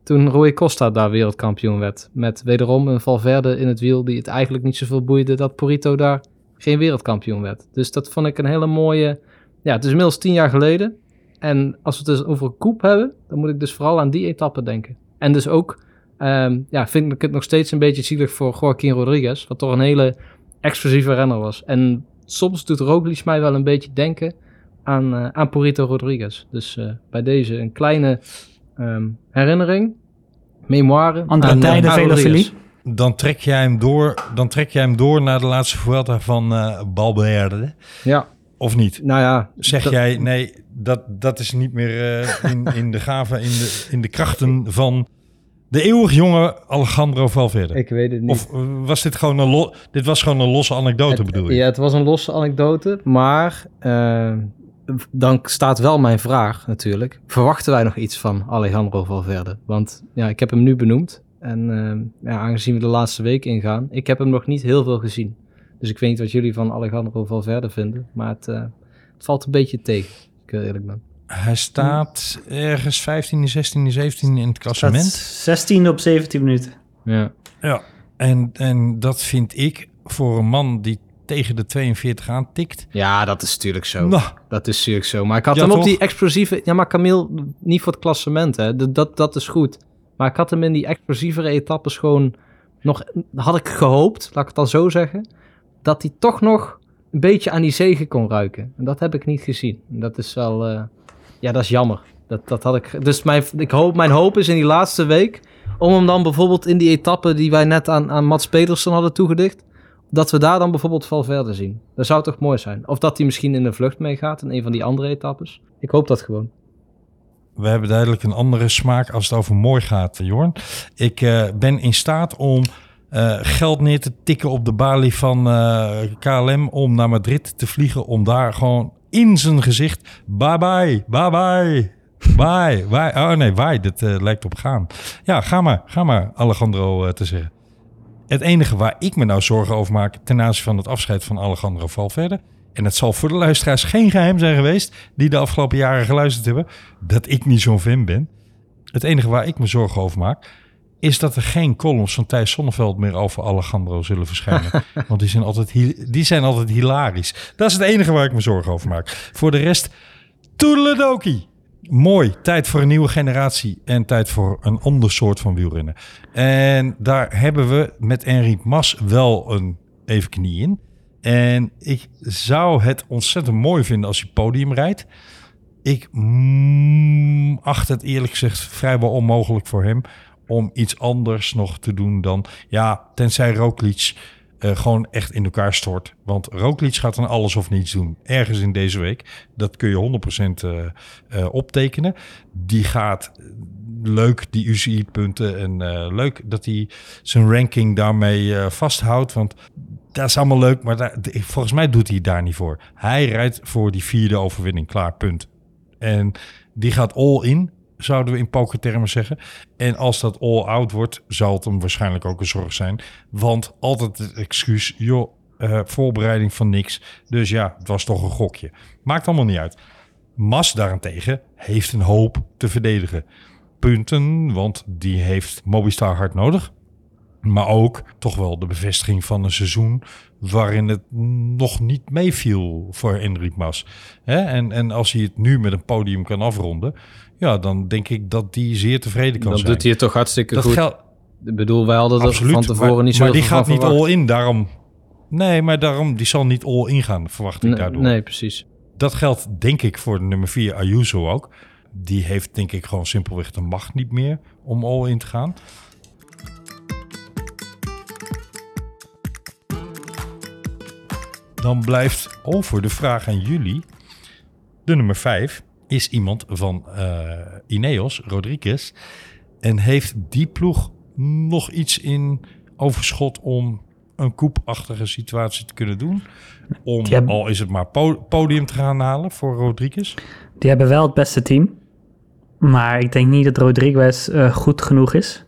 Toen Rui Costa daar wereldkampioen werd. Met wederom een Valverde in het wiel die het eigenlijk niet zoveel boeide dat Porito daar geen wereldkampioen werd. Dus dat vond ik een hele mooie... Ja, het is inmiddels tien jaar geleden. En als we het dus over een koep hebben, dan moet ik dus vooral aan die etappe denken. En dus ook, ehm, ja, vind ik het nog steeds een beetje zielig voor Joaquin Rodriguez. Wat toch een hele explosieve renner was. En soms doet Roglic mij wel een beetje denken aan, eh, aan Porito Rodriguez. Dus eh, bij deze een kleine ehm, herinnering, memoire. Andere aan, eh, tijden, velofilie. Dan trek jij hem door, dan trek jij hem door naar de laatste Vuelta van eh Balbeerde. Ja, Of niet? nou ja. Zeg dat- jij, nee, dat, dat is niet meer eh, in, in de gaven, in de, in de krachten van de eeuwig jonge Alejandro Valverde? Ik weet het niet. Of was dit gewoon een, lo- dit was gewoon een losse anekdote, Het- bedoel je? Ja, het was een losse anekdote, maar eh, dan staat wel mijn vraag natuurlijk. Verwachten wij nog iets van Alejandro Valverde? Want ja, ik heb hem nu benoemd. En eh, ja, aangezien we de laatste week ingaan, ik heb hem nog niet heel veel gezien. Dus ik weet niet wat jullie van Alejandro Valverde vinden, maar het, eh, het valt een beetje tegen, ik heel eerlijk ben. Hij staat ergens 15, 16, 17 in het klassement. 16 op 17 minuten. Ja. Ja, en, en dat vind ik voor een man die tegen de 42 aantikt. ja, dat is natuurlijk zo. Nou, Dat is natuurlijk zo. Maar ik had Ja, hem op toch? die explosieve... Ja, maar Camille, niet voor het klassement, hè. Dat, dat, dat is goed. Maar ik had hem in die explosievere etappes gewoon nog... Had ik gehoopt, laat ik het dan zo zeggen... Dat hij toch nog een beetje aan die zegen kon ruiken. En dat heb ik niet gezien. En dat is wel... eh, ja, dat is jammer. Dat, dat had ik... Dus mijn, ik hoop, mijn hoop is in die laatste week... Om hem dan bijvoorbeeld in die etappe die wij net aan, aan Mats Pedersen hadden toegedicht... Dat we daar dan bijvoorbeeld Valverde zien. Dat zou toch mooi zijn. Of dat hij misschien in de vlucht meegaat in een van die andere etappes. Ik hoop dat gewoon. we hebben duidelijk een andere smaak als het over mooi gaat, Jorn. Ik eh, ben in staat om eh, geld neer te tikken op de balie van eh, KLM om naar Madrid te vliegen. Om daar gewoon in zijn gezicht, bye bye, bye bye, bye, bye. Oh nee, bye, eh, lijkt op gaan. Ja, ga maar, ga maar, Alejandro eh, te zeggen. Het enige waar ik me nou zorgen over maak ten aanzien van het afscheid van Alejandro Valverde... en het zal voor de luisteraars geen geheim zijn geweest... die de afgelopen jaren geluisterd hebben... dat ik niet zo'n fan ben. Het enige waar ik me zorgen over maak... is dat er geen columns van Thijs Sonneveld meer over Alejandro zullen verschijnen. <laughs> Want die zijn, altijd, die zijn altijd hilarisch. Dat is het enige waar ik me zorgen over maak. Voor de rest, toedeledokie. Mooi, tijd voor een nieuwe generatie en tijd voor een ander soort van wielrennen. En daar hebben we met Henry Mas wel een even knie in. En ik zou het ontzettend mooi vinden als hij podium rijdt. Ik mm, acht het eerlijk gezegd vrijwel onmogelijk voor hem om iets anders nog te doen dan... Ja, tenzij Roglic eh, gewoon echt in elkaar stort. Want Roglic gaat dan alles of niets doen. Ergens in deze week. Dat kun je 100% eh, eh, optekenen. Die gaat leuk die UCI-punten. En leuk dat hij zijn ranking daarmee vasthoudt. Want dat is allemaal leuk. Maar daar, volgens mij doet hij daar niet voor. Hij rijdt voor die vierde overwinning. Klaar, punt. En die gaat all in, zouden we in pokertermen zeggen. En als dat all out wordt, zal het hem waarschijnlijk ook een zorg zijn. Want altijd het excuus, joh, eh, voorbereiding van niks. Dus ja, het was toch een gokje. Maakt allemaal niet uit. Mas daarentegen heeft een hoop te verdedigen. Punten, want die heeft Mobistar hard nodig. Maar ook toch wel de bevestiging van een seizoen waarin het nog niet meeviel voor Enric Mas. Hè? En, en als hij het nu met een podium kan afronden, ja, dan denk ik dat die zeer tevreden kan Dan zijn. doet hij het toch hartstikke dat goed. geldt Ik bedoel, wij hadden absoluut. van tevoren maar, niet zo maar die gaat niet all in, daarom. Nee, maar daarom, die zal niet all in gaan, verwacht ik Nee, daardoor. nee, precies. Dat geldt denk ik voor de nummer 4 Ayuso ook. Die heeft denk ik gewoon simpelweg de macht niet meer om all in te gaan. Dan blijft over de vraag aan jullie. De nummer 5 is iemand van eh, Ineos, Rodriguez. En heeft die ploeg nog iets in overschot om een koepachtige situatie te kunnen doen? Om, hebben- al is het maar po- podium te gaan halen voor Rodriguez? Die hebben wel het beste team. Maar ik denk niet dat Rodriguez eh, goed genoeg is.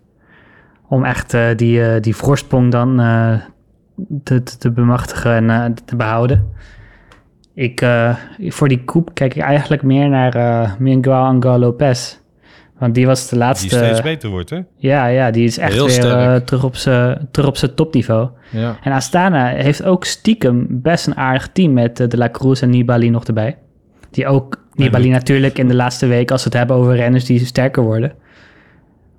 Om echt eh, die, die voorsprong dan te, te, te bemachtigen en eh, te behouden. Ik, eh, voor die koep kijk ik eigenlijk meer naar eh Miguel Angel Lopez. Want die was de Die laatste... steeds beter wordt, hè? Ja, ja, die is echt Heel weer eh, terug op zijn terug op zijn topniveau. Ja. En Astana heeft ook stiekem best een aardig team met De La Cruz en Nibali nog erbij. Die ook, Nibali natuurlijk in de laatste week, als we het hebben over renners die sterker worden.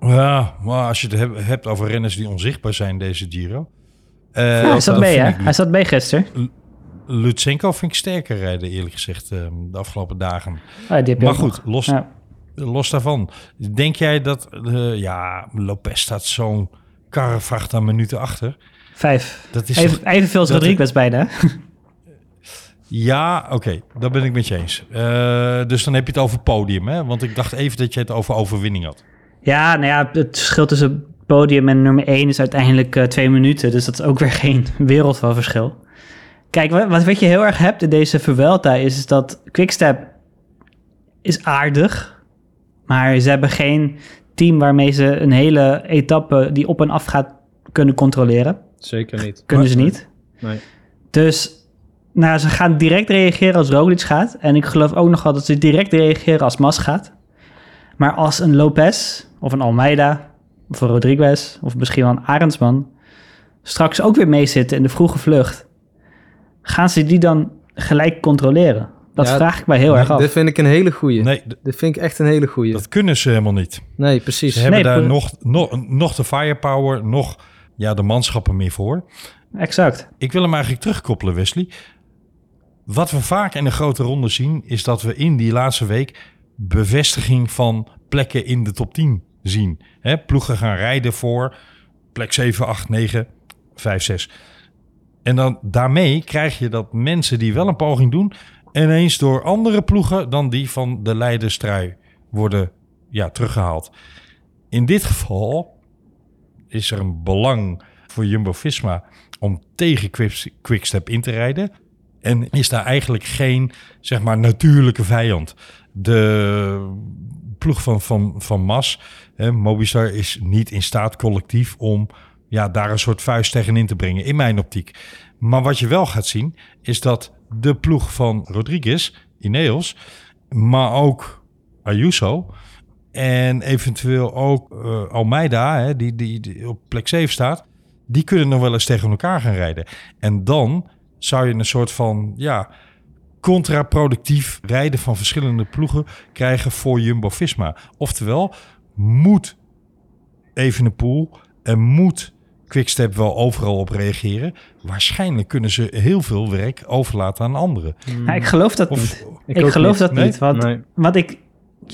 Ja, maar als je het heb- hebt over renners die onzichtbaar zijn deze Giro. Eh, Ja, hij zat mee, hè? Hij zat mee gisteren. Lutsenko vind ik sterker rijden, eerlijk gezegd, eh, de afgelopen dagen. Die je Maar goed, los, Ja. los daarvan. Denk jij dat, eh, ja, Lopez staat zo'n karrevracht aan minuten achter. Vijf. Dat is Even, toch- evenveel als dat- Rodriguez bijna. Ja, oké, daar ben ik met je eens. Eh, dus dan heb je het over podium, hè? Want ik dacht even dat je het over overwinning had. Ja, nou ja, het verschil tussen podium en nummer 1 is uiteindelijk eh, twee minuten. Dus dat is ook weer <laughs> geen wereld van verschil. Kijk, wat, wat, wat je heel erg hebt in deze Vuelta is, is dat Quickstep is aardig. Maar ze hebben geen team waarmee ze een hele etappe die op en af gaat kunnen controleren. Zeker niet. <laughs> Kunnen ze niet. Nee. Dus nou, ze gaan direct reageren als Roglic gaat. En ik geloof ook nog wel dat ze direct reageren als Mas gaat. Maar als een Lopez of een Almeida een Rodriguez of misschien wel een Arendsman straks ook weer meezitten in de vroege vlucht, gaan ze die dan gelijk controleren? Dat Ja, vraag ik mij heel erg af. Dit vind ik een hele goeie. Nee, Dit vind ik echt een hele goeie. dat kunnen ze helemaal niet. Nee, precies. Ze hebben Nee, daar nog, nog, nog de firepower, nog ja, de manschappen meer voor. Exact. Ik wil hem eigenlijk terugkoppelen, Wesley. Wat we vaak in de grote ronde zien, is dat we in die laatste week bevestiging van plekken in de top 10 zien. Hè, ploegen gaan rijden voor plek 7, 8, 9, 5, 6. En dan daarmee krijg je dat mensen die wel een poging doen, ineens door andere ploegen dan die van de leiderstrui worden ja, teruggehaald. In dit geval is er een belang voor Jumbo-Visma om tegen Quick- Quickstep in te rijden. En is daar eigenlijk geen, zeg maar, natuurlijke vijand. De ploeg van, van, van Mas, hè, Mobistar, is niet in staat collectief om ja, daar een soort vuist tegenin te brengen, in mijn optiek. Maar wat je wel gaat zien, is dat de ploeg van Rodriguez, Ineos, maar ook Ayuso en eventueel ook eh, Almeida, hè, die, die, die op plek 7 staat, die kunnen nog wel eens tegen elkaar gaan rijden. En dan zou je een soort van, ja, contraproductief rijden van verschillende ploegen krijgen voor Jumbo-Visma. Oftewel, moet Evenepoel en moet Quickstep wel overal op reageren. Waarschijnlijk kunnen ze heel veel werk overlaten aan anderen. Ja, ik geloof dat Of, niet. Ik, geloof niet. dat Nee? niet. Want, Nee. want ik,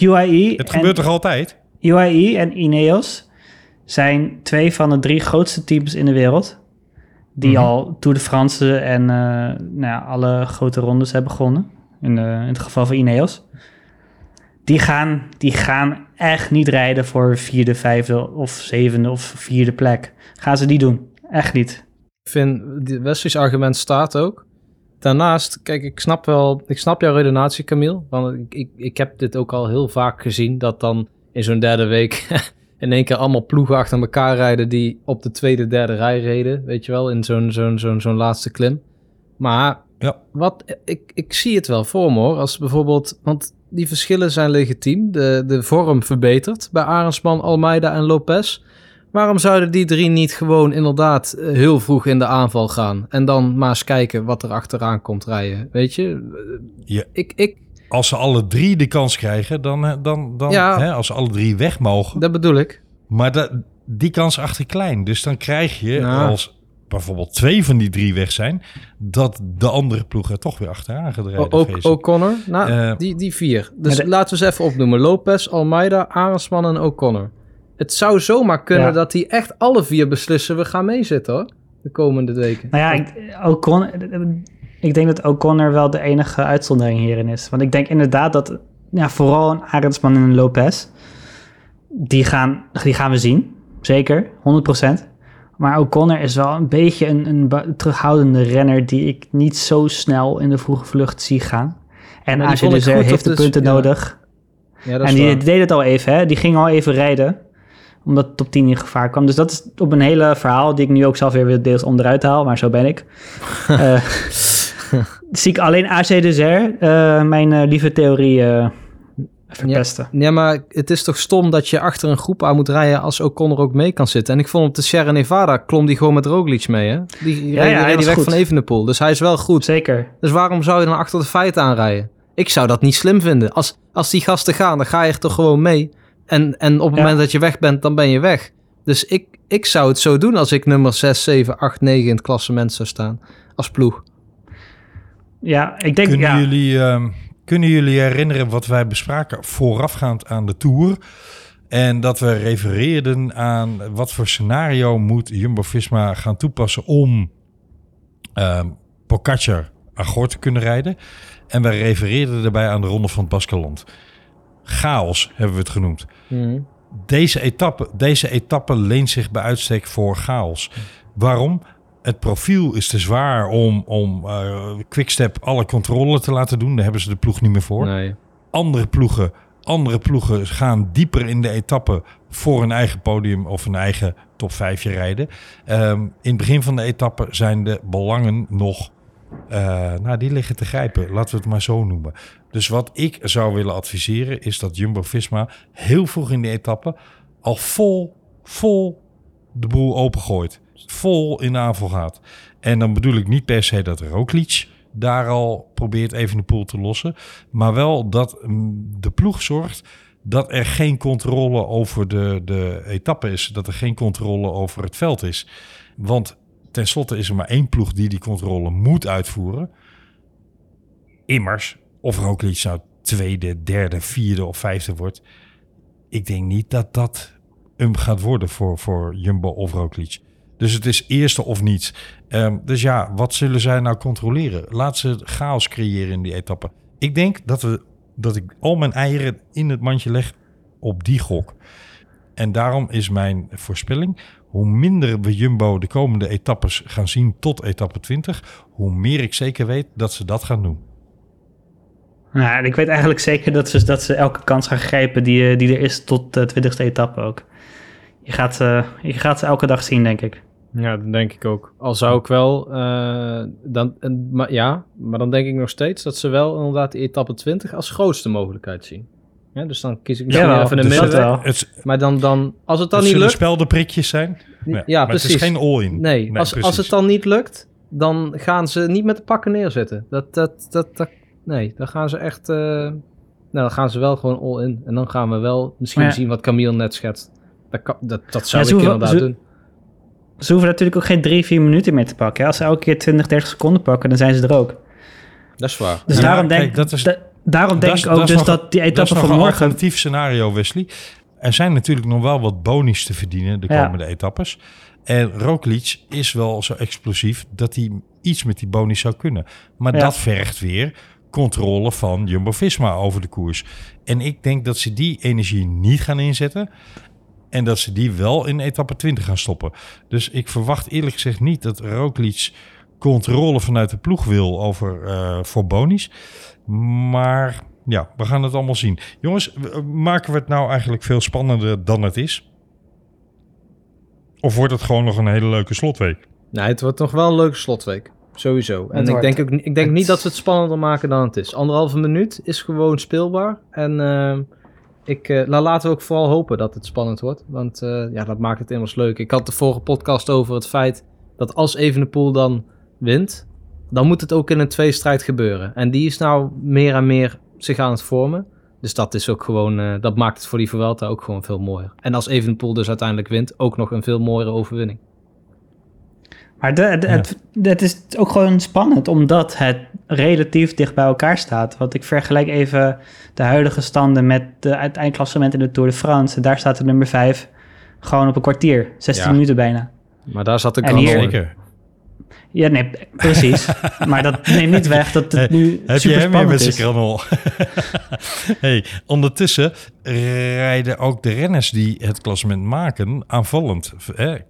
UAE, het en, gebeurt toch altijd? UAE en Ineos zijn twee van de drie grootste teams in de wereld. Die Mhm. al Tour de France en eh, nou ja, alle grote rondes hebben gewonnen. In, eh, in het geval van Ineos. Die gaan, die gaan echt niet rijden voor vierde, vijfde of zevende of vierde plek. Gaan ze die doen? Echt niet. Ik vind, Wesley's argument staat ook. Daarnaast, kijk, ik snap wel, ik snap jouw redenatie, Camille. Want ik, ik, ik heb dit ook al heel vaak gezien, dat dan in zo'n derde week <laughs> in één keer allemaal ploegen achter elkaar rijden die op de tweede, derde rij reden, weet je wel, in zo'n zo'n zo'n zo'n laatste klim. Maar Ja. wat, ik, ik zie het wel voor me hoor, als bijvoorbeeld, want die verschillen zijn legitiem, de, de vorm verbetert bij Arendsman, Almeida en Lopez. Waarom zouden die drie niet gewoon inderdaad eh, heel vroeg in de aanval gaan? En dan maar eens kijken wat er achteraan komt rijden. Weet je? Ja. Ik, ik, Als ze alle drie de kans krijgen, dan, eh, dan, dan Ja. hè, als ze alle drie weg mogen. dat bedoel ik. Maar dat, die kans achter klein. Dus dan krijg je, als bijvoorbeeld twee van die drie weg zijn, dat de andere ploeg er toch weer achteraan. O- ook ik. O'Connor. Nou, Eh. die, die vier. Dus de- laten we ze even opnoemen. Lopez, Almeida, Arendsman en O'Connor. Het zou zomaar kunnen Ja. dat die echt alle vier beslissen we gaan meezitten hoor. De komende weken. Nou ja, ik, Ocon, ik denk dat O'Connor wel de enige uitzondering hierin is. Want ik denk inderdaad dat ja, vooral een Arendsman en een Lopez, die gaan, die gaan we zien. Zeker, 100%. Maar O'Connor is wel een beetje een, een terughoudende renner die ik niet zo snel in de vroege vlucht zie gaan. En Deser goed heeft de punten ja. nodig. Ja, dat En die waar. deed het al even, hè? die ging al even rijden. Omdat top 10 in gevaar kwam. Dus dat is op een hele verhaal die ik nu ook zelf weer weer deels onderuit haal. Maar zo ben ik. <laughs> Eh, <laughs> zie ik alleen AC Deser, eh mijn eh, lieve theorie, eh, verpesten. Ja, maar het is toch stom dat je achter een groep aan moet rijden als O'Connor ook mee kan zitten. En ik vond op de Sierra Nevada klom die gewoon met Roglic mee, hè? Die Ja, reed, ja, was die weg goed. van Evenepoel, dus hij is wel goed. Zeker. Dus waarom zou je dan achter de feiten aanrijden? Ik zou dat niet slim vinden. Als, als die gasten gaan, dan ga je er toch gewoon mee. En, en op het Ja. moment dat je weg bent, dan ben je weg. Dus ik, ik zou het zo doen als ik nummer 6, 7, 8, 9 in het klassement zou staan. Als ploeg. Ja, ik denk, Kunnen, ja, jullie, ehm, kunnen jullie herinneren wat wij bespraken voorafgaand aan de Tour? En dat we refereerden aan wat voor scenario moet Jumbo-Visma gaan toepassen om ehm Pogacar Agor te kunnen rijden. En we refereerden daarbij aan de Ronde van het Baskeland. Chaos hebben we het genoemd. Deze etappe, deze etappe leent zich bij uitstek voor chaos. Waarom? Het profiel is te zwaar om, om eh, Quickstep alle controle te laten doen. Daar hebben ze de ploeg niet meer voor. Nee. Andere ploegen, andere ploegen gaan dieper in de etappe voor een eigen podium of een eigen top 5 rijden. Ehm, in het begin van de etappe zijn de belangen nog, eh, nou die liggen te grijpen. Laten we het maar zo noemen. Dus wat ik zou willen adviseren is dat Jumbo-Visma heel vroeg in de etappe al vol, vol de boel opengooit. Vol in de aanval gaat. En dan bedoel ik niet per se dat Roglic daar al probeert even de poel te lossen. Maar wel dat mm, de ploeg zorgt dat er geen controle over de, de etappe is. Dat er geen controle over het veld is. Want tenslotte is er maar één ploeg die die controle moet uitvoeren. Immers, of Roglic nou tweede, derde, vierde of vijfde wordt. Ik denk niet dat dat hem gaat worden voor, voor Jumbo of Roglic. Dus het is eerste of niets. Ehm, dus ja, wat zullen zij nou controleren? Laat ze chaos creëren in die etappe. Ik denk dat, we, dat ik al mijn eieren in het mandje leg op die gok. En daarom is mijn voorspelling, hoe minder we Jumbo de komende etappes gaan zien tot etappe 20, hoe meer ik zeker weet dat ze dat gaan doen. Nou, ik weet eigenlijk zeker dat ze, dat ze elke kans gaan grijpen die, eh, die er is tot de twintigste etappe ook. Je gaat, eh, je gaat ze elke dag zien, denk ik. Ja, dat denk ik ook. Al zou ik wel, eh, dan, en, maar, ja, maar dan denk ik nog steeds dat ze wel inderdaad die etappe 20 als grootste mogelijkheid zien. Ja, dus dan kies ik misschien Jawel, even een dus dat middenweg. Maar dan, dan, als het dan het niet lukt, speldenprikjes zijn. ja, maar precies. het is geen all-in. Nee, als, als precies. het dan niet lukt, dan gaan ze niet met de pakken neerzitten. Dat, dat, dat, dat, nee, dan gaan ze echt, eh, nou, dan gaan ze wel gewoon all in. En dan gaan we wel misschien ja. zien wat Camille net schetst. Dat, dat, dat zou Ja, ik inderdaad doen. Ze hoeven natuurlijk ook geen drie, vier minuten meer te pakken. hè. Als ze elke keer 20, 30 seconden pakken, dan zijn ze er ook. Dat is waar. Dus Ja, daarom kijk, denk, dat is- da- daarom Dat denk is- ik ook dat dus nog- dat die Dat is etappe nog van een morgen... alternatief scenario, Wesley. Er zijn natuurlijk nog wel wat bonies te verdienen de Ja. komende etappes. En Roglic is wel zo explosief dat hij iets met die bonies zou kunnen. Maar Ja. dat vergt weer controle van Jumbo-Visma over de koers. En ik denk dat ze die energie niet gaan inzetten. En dat ze die wel in etappe 20 gaan stoppen. Dus ik verwacht eerlijk gezegd niet dat Roglic controle vanuit de ploeg wil over eh, voor bonies. Maar ja, we gaan het allemaal zien. Jongens, maken we het nou eigenlijk veel spannender dan het is? Of wordt het gewoon nog een hele leuke slotweek? Nee, het wordt nog wel een leuke slotweek. Sowieso. En ik denk, ook, ik denk niet dat ze het spannender maken dan het is. Anderhalve minuut is gewoon speelbaar. En ehm, ik, la- laten we ook vooral hopen dat het spannend wordt. Want eh, ja, dat maakt het immers leuk. Ik had de vorige podcast over het feit dat als Evenepoel dan wint... dan moet het ook in een tweestrijd gebeuren. En die is nou meer en meer zich aan het vormen. Dus dat is ook gewoon... eh, dat maakt het voor die Vuelta ook gewoon veel mooier. En als Evenepoel dus uiteindelijk wint... ook nog een veel mooiere overwinning. Maar de, de- het, het is ook gewoon spannend, omdat het relatief dicht bij elkaar staat. Want ik vergelijk even de huidige standen met de, het eindklassement in de Tour de France. En daar staat de nummer 5 gewoon op een kwartier, 16 Ja. minuten bijna. Maar daar zat hier- in. Zeker. Ja, nee, precies. <laughs> maar dat neemt niet weg dat het nu Heb je hem met zijn kranol? hey, ondertussen rijden ook de renners die het klassement maken aanvallend.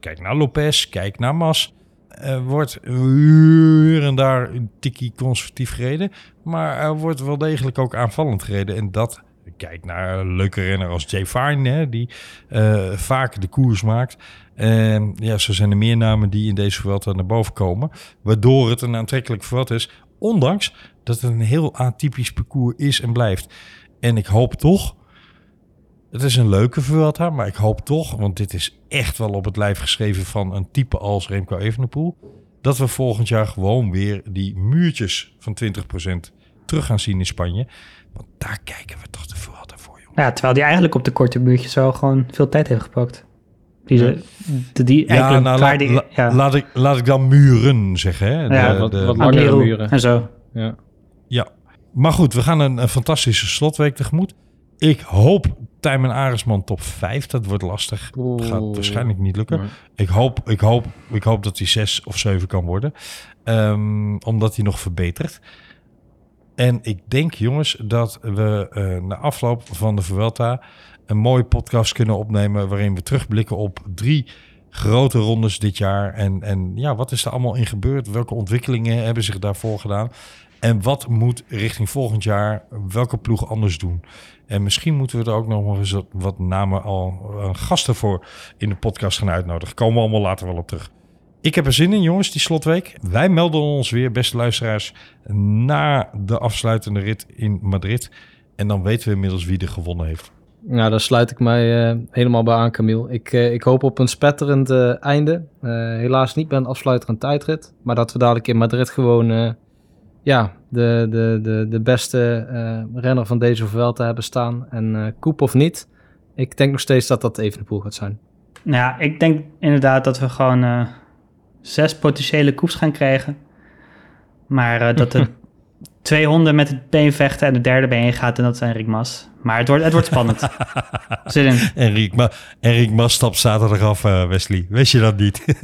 Kijk naar Lopez, kijk naar Mas. Er wordt hier en daar een tikkie conservatief gereden. Maar er wordt wel degelijk ook aanvallend gereden. En dat, kijk naar een leuke renner als Jay Fine, die eh, vaak de koers maakt. En ja, zo zijn er meer namen die in deze Vuelta naar boven komen. Waardoor het een aantrekkelijk Vuelta is. Ondanks dat het een heel atypisch parcours is en blijft. En ik hoop toch... Het is een leuke Vuelta, maar ik hoop toch... want dit is echt wel op het lijf geschreven van een type als Remco Evenepoel... dat we volgend jaar gewoon weer die muurtjes van 20% terug gaan zien in Spanje. Want daar kijken we toch de Vuelta voor, jongen. Ja, terwijl die eigenlijk op de korte buurtjes wel gewoon veel tijd heeft gepakt. Die, ze, de, die Ja, eigenlijk nou, la- die, la- ja, laat, ik, laat ik dan muren zeggen. Hè? Ja, De- wat- de- wat langere muren. en zo. Ja. Ja, maar goed, we gaan een, een fantastische slotweek tegemoet. Ik hoop Tijmen Aresman top 5. Dat wordt lastig. Gaat waarschijnlijk niet lukken. Maar- Ik hoop, ik, hoop, ik hoop dat hij 6 of 7 kan worden. Ehm, omdat hij nog verbetert. En ik denk, jongens, dat we eh, na afloop van de Vuelta een mooie podcast kunnen opnemen waarin we terugblikken op drie grote rondes dit jaar. En, en ja, wat is er allemaal in gebeurd? Welke ontwikkelingen hebben zich daarvoor gedaan? En wat moet richting volgend jaar welke ploeg anders doen? En misschien moeten we er ook nog eens wat, namen al eh, gasten voor in de podcast gaan uitnodigen. Komen we allemaal later wel op terug. Ik heb er zin in, jongens, die slotweek. Wij melden ons weer, beste luisteraars, na de afsluitende rit in Madrid. En dan weten we inmiddels wie er gewonnen heeft. Nou, daar sluit ik mij eh, helemaal bij aan, Camille. Ik, eh, ik hoop op een spetterend einde. Helaas niet bij een afsluiterend tijdrit. Maar dat we dadelijk in Madrid gewoon ja, de, de, de, de beste eh, renner van deze Vuelta hebben staan. En eh koep of niet, ik denk nog steeds dat dat Evenepoel gaat zijn. Nou ja, ik denk inderdaad dat we gewoon eh, zes potentiële koeps gaan krijgen. Maar dat de <laughs> twee honden met het been vechten en de derde been gaat en dat is Enric Mas. Maar het wordt, het wordt spannend. <laughs> Zin in. Enric, Ma Enric Mas stapt zaterdag af, eh, Wesley. Wist je dat niet? <laughs>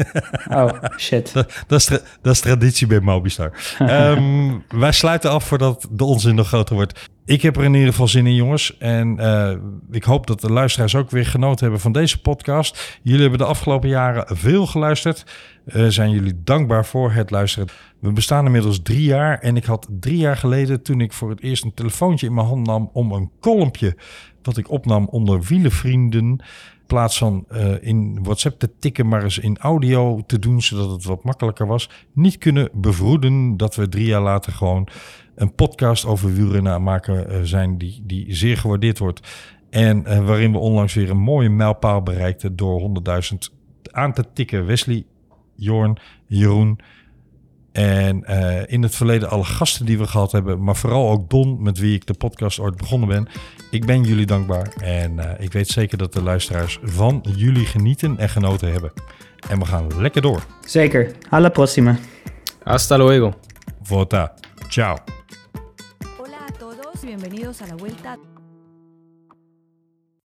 Oh, shit. dat, dat, is dat is traditie bij Mobistar. <laughs> Ehm, wij sluiten af voordat de onzin nog groter wordt. Ik heb er in ieder geval zin in, jongens. En eh, ik hoop dat de luisteraars ook weer genoten hebben van deze podcast. Jullie hebben de afgelopen jaren veel geluisterd. Eh, zijn jullie dankbaar voor het luisteren. We bestaan inmiddels drie jaar. En ik had drie jaar geleden, toen ik voor het eerst een telefoontje in mijn hand nam om een kolompje wat ik opnam onder wielenvrienden. In plaats van eh, in WhatsApp te tikken, maar eens in audio te doen, zodat het wat makkelijker was. Niet kunnen bevroeden dat we drie jaar later gewoon een podcast over wielrennen maken eh, zijn die, die zeer gewaardeerd wordt. En waarin we onlangs weer een mooie mijlpaal bereikten door 100.000 aan te tikken. Wesley, Jorn, Jeroen. En eh, in het verleden alle gasten die we gehad hebben, maar vooral ook Don, met wie ik de podcast ooit begonnen ben. Ik ben jullie dankbaar en eh, ik weet zeker dat de luisteraars van jullie genieten en genoten hebben. En we gaan lekker door. Zeker. Alla prossima. Hasta luego. Vota. Ciao. Hola a todos bienvenidos a la vuelta